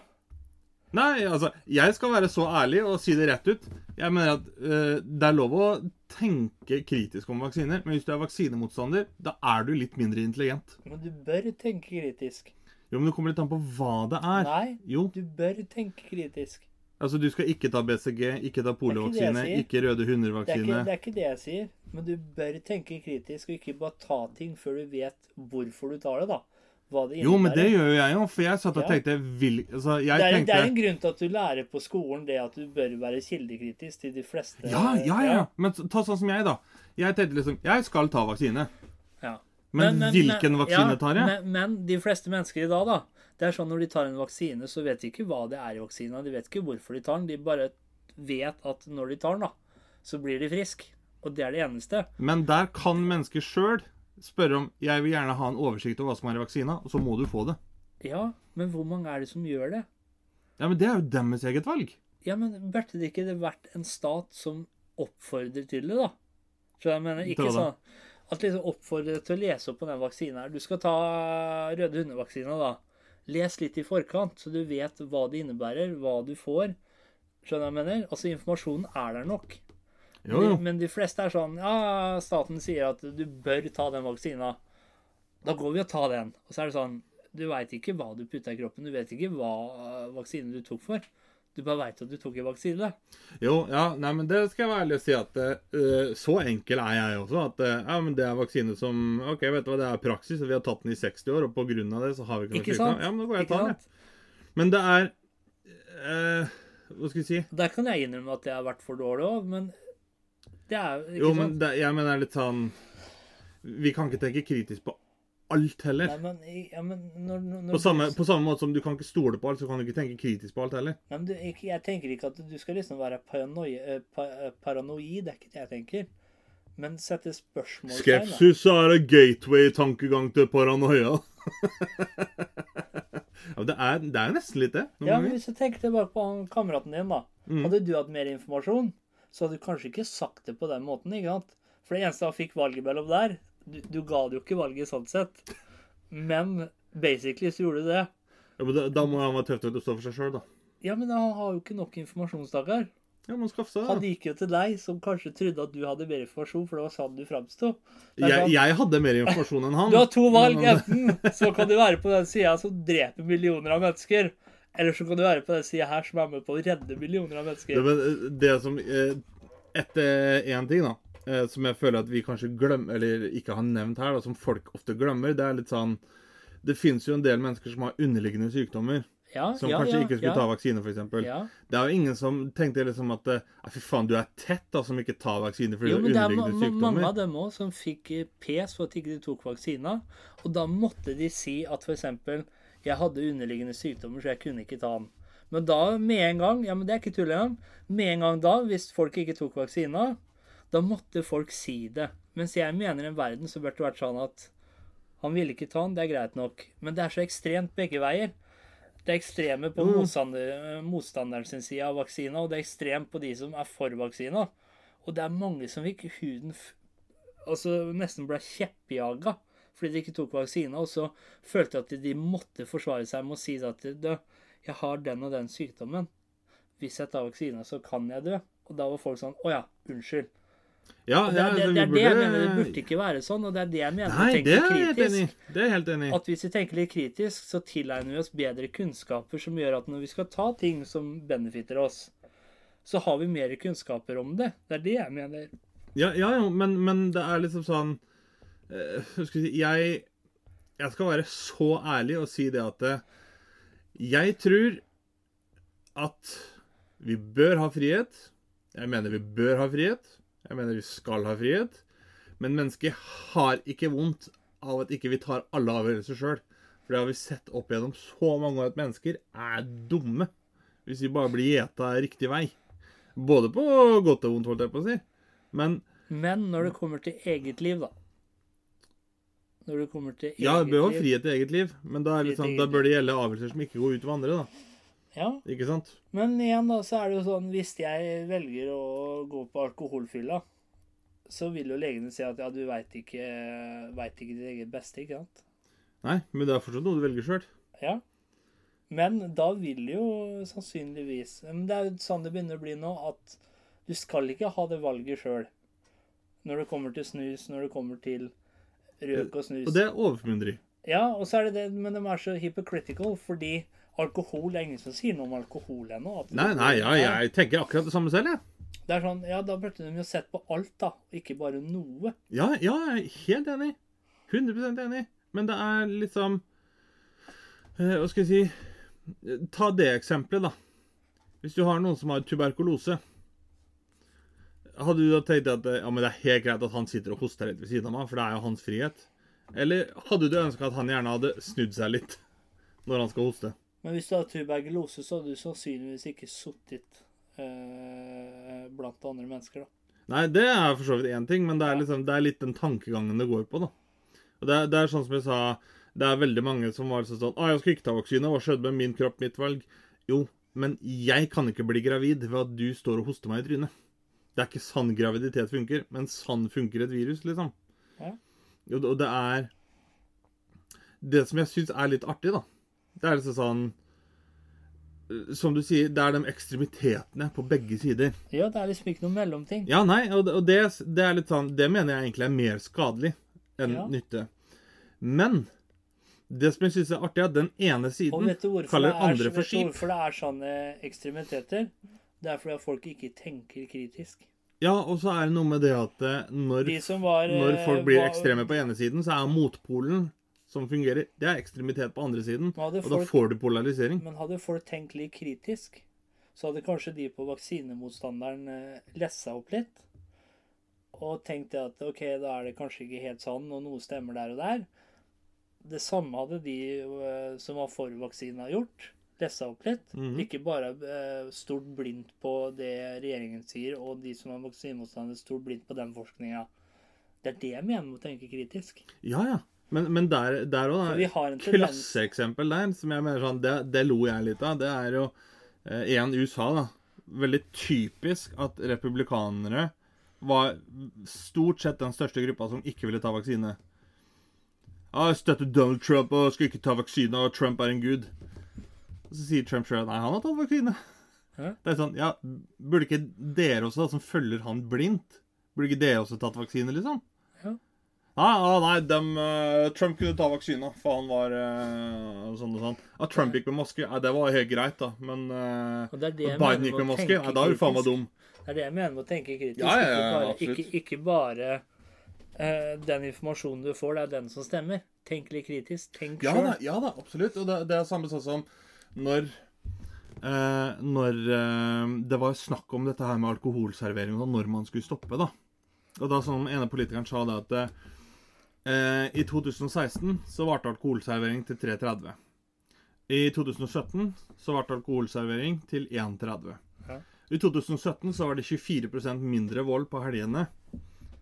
Nei, altså, jeg skal være så ærlig og si det rett ut. Jeg mener at øh, det er lov å tenke kritisk om vaksiner, men hvis du er vaksinemotstander, da er du litt mindre intelligent. Men du bør tenke kritisk. Jo, men det kommer litt an på hva det er. Nei, Jo, du bør tenke kritisk. altså du skal ikke ta BCG, ikke ta poliovaksine, ikke, ikke røde Det er hunder-vaksine. det er ikke det jeg sier. Men du bør tenke kritisk, og ikke bare ta ting før du vet hvorfor du tar det, da. Hva det Jo, men det gjør jo jeg jo, for jeg satt og tenkte vil, altså, det, er, tenkte, det er en grunn til at du lærer på skolen det at du bør være kildekritisk til de fleste Ja, ja, ja. Men ta sånn som jeg, da. Jeg tenkte liksom Jeg skal ta vaksine. Ja. Men, hvilken vaksine ja, tar jeg? Men, men de fleste mennesker i dag, da. Det er sånn når de tar en vaksine, så vet de ikke hva det er i vaksina. De vet ikke hvorfor de tar den. De bare vet at når de tar den, da, så blir de friske. Og det er det eneste. Men der kan mennesker sjøl spørre om Jeg vil gjerne ha en oversikt over hva som er i vaksina, og så må du få det. Ja, men hvor mange er det som gjør det? Ja, men det er jo deres eget valg. Ja, men burde det ikke det vært en stat som oppfordrer til det, da? Så jeg mener ikke sånn At liksom oppfordrer til å lese opp på den vaksinen her. Du skal ta røde hundevaksina, da. Les litt i forkant, så du vet hva det innebærer, hva du får. Skjønner jeg mener? Altså, informasjonen er der nok. Jo, jo. Men de fleste er sånn Ja, staten sier at du bør ta den vaksina. Da går vi og tar den. Og så er det sånn Du veit ikke hva du putta i kroppen. Du vet ikke hva vaksinen du tok for. Du bare veit at du tok en vaksine. Jo, ja, nei, men det skal jeg være ærlig og si at uh, så enkel er jeg også. At uh, ja, men det er vaksine som OK, vet du hva, det er praksis, og vi har tatt den i 60 år, og på grunn av det så har vi ikke noe sykdom. Ja, men da går jeg og tar den. Men det er uh, Hva skal vi si? Der kan jeg innrømme at jeg har vært for dårlig òg, men det er ikke Jo, men det, jeg mener litt sånn Vi kan ikke tenke kritisk på alt heller. Nei, men, ja, men når, når, På samme, du, på samme måte som du kan ikke stole på alt, så kan du ikke tenke kritisk på alt heller. Nei, men du, jeg, Jeg tenker ikke at du skal liksom være paranoid, eh, pa, eh, paranoid. Det er ikke det jeg tenker. Men sette spørsmål. Skepsis er en gateway-tankegang til paranoia. ja, det, er, det er nesten litt det. Ja, men. Hvis du tenker tilbake på han kameraten din, da. Mm. Hadde du hatt mer informasjon, så hadde du kanskje ikke sagt det på den måten. ikke sant? For det eneste han fikk valget mellom der Du, du ga det jo ikke valget sånn sett. Men basically så gjorde du det. Ja, men da, da må han være tøff til å stå for seg sjøl, da. Ja, men han har jo ikke nok informasjon, stakkar. Ja, man skaffe seg Han gikk jo til deg, som kanskje trodde at du hadde mer informasjon, for det var sånn du framsto. Jeg, sånn, jeg hadde mer informasjon enn han. Du har to valg. Enten så kan du være på den sida som dreper millioner av mennesker, eller så kan du være på den sida her som er med på å redde millioner av mennesker. men, eh, det som eh, Etter én ting, da, eh, som jeg føler at vi kanskje glemmer, eller ikke har nevnt her, da, som folk ofte glemmer, det er litt sånn Det fins jo en del mennesker som har underliggende sykdommer, Ja, som ja, kanskje ja, ikke skulle ja, ta vaksine, f.eks. Ja. Det er jo ingen som tenkte liksom at eh, Fy faen, du er tett, da, som ikke tar vaksine fordi du men underliggende har Jo, men det er mange av dem òg som fikk eh, pes for at ikke de tok vaksina. Og da måtte de si at f.eks. jeg hadde underliggende sykdommer, så jeg kunne ikke ta den. Men da med en gang Ja, men det er ikke tull engang. Med en gang da, hvis folk ikke tok vaksina, da måtte folk si det. Mens jeg mener en verden så burde det vært sånn at han ville ikke ta den, det er greit nok. Men det er så ekstremt begge veier. Det er ekstreme på Mm. motstander, motstanderen sin side av vaksina, og det er ekstremt på de som er for vaksina. Og det er mange som fikk huden Altså nesten ble kjeppjaga fordi de ikke tok vaksine. og så følte at de måtte forsvare seg med å si at jeg har den og den sykdommen. Hvis jeg tar vaksine, så kan jeg dø. Og da var folk sånn Å ja, unnskyld. Ja, det, er- det, det er det jeg mener. Det burde ikke være sånn, og det er det jeg mener. Nei, det er jeg helt enig. Det er helt enig. At hvis vi tenker litt kritisk, så tilegner vi oss bedre kunnskaper som gjør at når vi skal ta ting som benefitter oss, så har vi mer kunnskaper om det. Det er det jeg mener. Ja, ja, men, men det er liksom sånn si, jeg, jeg skal være så ærlig og si det at eh, jeg tror at vi bør ha frihet. Jeg mener vi bør ha frihet. Jeg mener vi skal ha frihet. Men mennesket har ikke vondt av at ikke vi tar alle avgjørelser sjøl. For det har vi sett opp gjennom så mange år at mennesker er dumme. Hvis vi bare blir gjeta riktig vei. Både på godt og vondt, holdt jeg på å si. Men Men når det kommer til eget liv, da Når det kommer til eget liv. Ja, det bør jo ha frihet til eget liv, men da, er det sånn, da bør det gjelde avgjørelser som ikke går ut over andre. da. Ja, Ikke sant? Men igjen, da, så er det jo sånn Hvis jeg velger å gå på alkoholfylla, så vil jo legene si at ja, du veit ikke, vet ikke ditt eget beste, ikke sant? Nei, men det er fortsatt noe du velger sjøl. Ja. Men da vil jo sannsynligvis Men det er jo sånn det begynner å bli nå, at du skal ikke ha det valget sjøl. Når det kommer til snus, når det kommer til røk og snus. Og det er overformynderi. Ja, og så er det det, men de er så hypocritical, fordi alkohol Det er ingen som sier noe om alkohol ennå. Nei, nei, ja, jeg tenker akkurat det samme selv, jeg. Det er sånn, ja, Da burde de jo sett på alt, da, ikke bare noe. Ja, ja, jeg er helt enig. 100% enig. Men det er liksom eh, Hva skal jeg si Ta det eksempelet, da. Hvis du har noen som har tuberkulose Hadde du da tenkt at ja, men det er helt greit at han sitter og hoster litt ved siden av meg, for det er jo hans frihet? Eller hadde du ønska at han gjerne hadde snudd seg litt når han skal hoste? Men hvis du hadde tuberkulose, så hadde du sannsynligvis ikke sittet eh, blant andre mennesker, da. Nei, det er for så vidt én ting, men det er, liksom, det er litt den tankegangen det går på, da. Og det er, det er sånn som jeg sa, det er veldig mange som var sånn Å, jeg skal ikke ta vaksine. Hva skjedde med min kropp, mitt valg? Jo, men jeg kan ikke bli gravid ved at du står og hoster meg i trynet. Det er ikke sann graviditet funker, men sann funker et virus, liksom. Ja. Og, og det er Det som jeg syns er litt artig, da, det er liksom sånn eh, Som du sier, det er de ekstremitetene på begge sider. Ja, det er liksom ikke noe mellomting. Ja, nei, og det, og det, det er litt sånn Det mener jeg egentlig er mer skadelig enn Ja. nytte. Men det som jeg syns er artig, er at den ene siden kaller andre for skip. er, vet du hvorfor det er sånne ekstremiteter? Det er fordi at folk ikke tenker kritisk. Ja, og så er det noe med det at eh, når, De var når eh, folk blir var- ekstreme på ene siden, så er motpolen som fungerer, det er ekstremitet på andre siden. Folk, Og da får du polarisering. Men hadde folk tenkt litt kritisk, så hadde kanskje de på vaksinemotstanderen eh, lessa opp litt. og tenkt at ok, da er det kanskje ikke helt sånn, og noe stemmer der og der. Det samme hadde de som var for vaksina gjort. Lessa opp litt. Mhm. Ikke bare eh, stort blindt på det regjeringen sier, og de som er vaksinemotstandere, stort blindt på den forskninga. Det er det jeg mener med å tenke kritisk. Ja, ja. Men, men der, òg da. Klasseeksempel der, som jeg mener sånn, det, det lo jeg litt av. Det er jo eh, USA, da. Veldig typisk at republikanere var stort sett den største gruppa som ikke ville ta vaksine. Ja, jeg støtter Donald Trump og skal ikke ta vaksine, og Trump er en gud. Og så sier Trump sjøl nei, han har tatt vaksine. Hæ? Det er sånn, ja, Burde ikke dere også, da, som følger han blindt, burde ikke dere også tatt vaksine, liksom? Ja. Nei, nei dem, eh, Trump kunne ta vaksina, for han var uh, sånn og sånn. At Trump gikk med maske, nei, det var helt greit, da. Men uh, det det at Biden gikk med maske, nei, da er du faen meg dum. Det er det jeg mener med å tenke kritisk. Ja, ja, ja, ikke bare, ikke, ikke bare uh, den informasjonen du får, det er den som stemmer. Tenk litt kritisk. Tenk sjøl. ja da, absolutt. Og det, det er samme sånn som når eh, Når eh, det var snakk om dette her med alkoholservering og når man skulle stoppe, da. Og da som ene politikeren sa det at eh, i 2016 så varte alkoholservering til 3,30. I 2017 så ble alkoholservering til 1,30. Ja. I 2017 så var det 24% mindre vold på helgene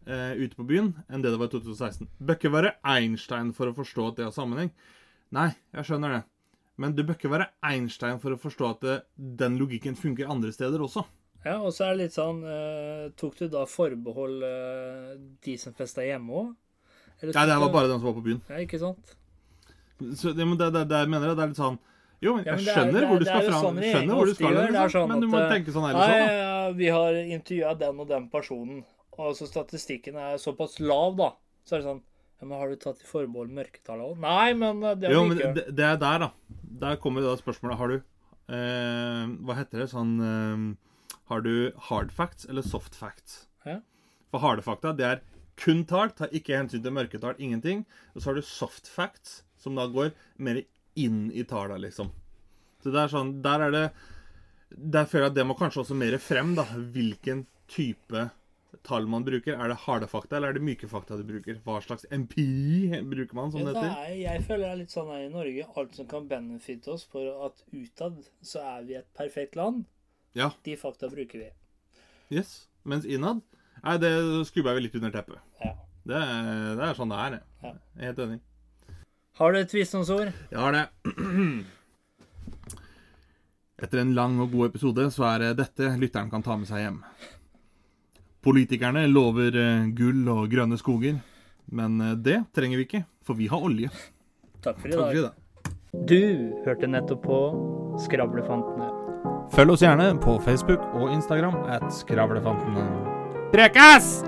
eh, ute på byen enn det det var i 2016. Bør ikke være Einstein for å forstå at det har sammenheng. Nei, jeg skjønner det. Men du bør ikke være Einstein for å forstå at det, den logikken funker andre steder også. Ja, og så er det litt sånn eh, Tok du da forbehold eh, de som festa hjemme òg? Nei, det her var bare den som var på byen. Ja, ikke sant? Så det, men det, det, det mener jeg, det er litt sånn Jo, men Ja, jeg men er- skjønner er- hvor du skal fram. sånn skjønner hvor du skal, gjør, det liksom. sånn men du må at, tenke sånn her, Nei, Ja, da. ja, vi har intervjua den og den personen, og så statistikken er såpass lav, da. Så er det sånn ja, men Har du tatt i forbehold mørketallet òg? Nei, men det det Jo, har men vi ikke. det, det er der, da. Der kommer da spørsmålet Har du eh, Hva heter det? Sånn eh, Har du hard facts eller soft facts? Ja. For harde fakta, det er kun tall, tar ikke hensyn til mørketall, ingenting. Og så har du soft facts, som da går mer inn i talla, liksom. Så det er sånn Der er det Der føler jeg at det må kanskje også mer frem, da. Hvilken type tall man bruker. Er det harde fakta, eller er det myke fakta du bruker? Hva slags empiri bruker man, som det heter? er, jeg føler det er litt sånn her i Norge. Alt som kan benefitte oss for at utad så er vi et perfekt land, Ja. de fakta bruker vi. Yes. Mens innad Nei, det skubber vi litt under teppet. Ja. Det er, det er sånn det er. jeg. Jeg er helt enig. Har du et visdomsord? Jeg har det. Etter en lang og god episode så er det dette lytteren kan ta med seg hjem. Politikerne lover eh, gull og grønne skoger, men eh, det trenger vi ikke, for vi har olje. Takk for i Takk dag. for i dag. Du hørte nettopp på Skravlefantene. Følg oss gjerne på Facebook og Instagram at Skravlefantene. Prekas!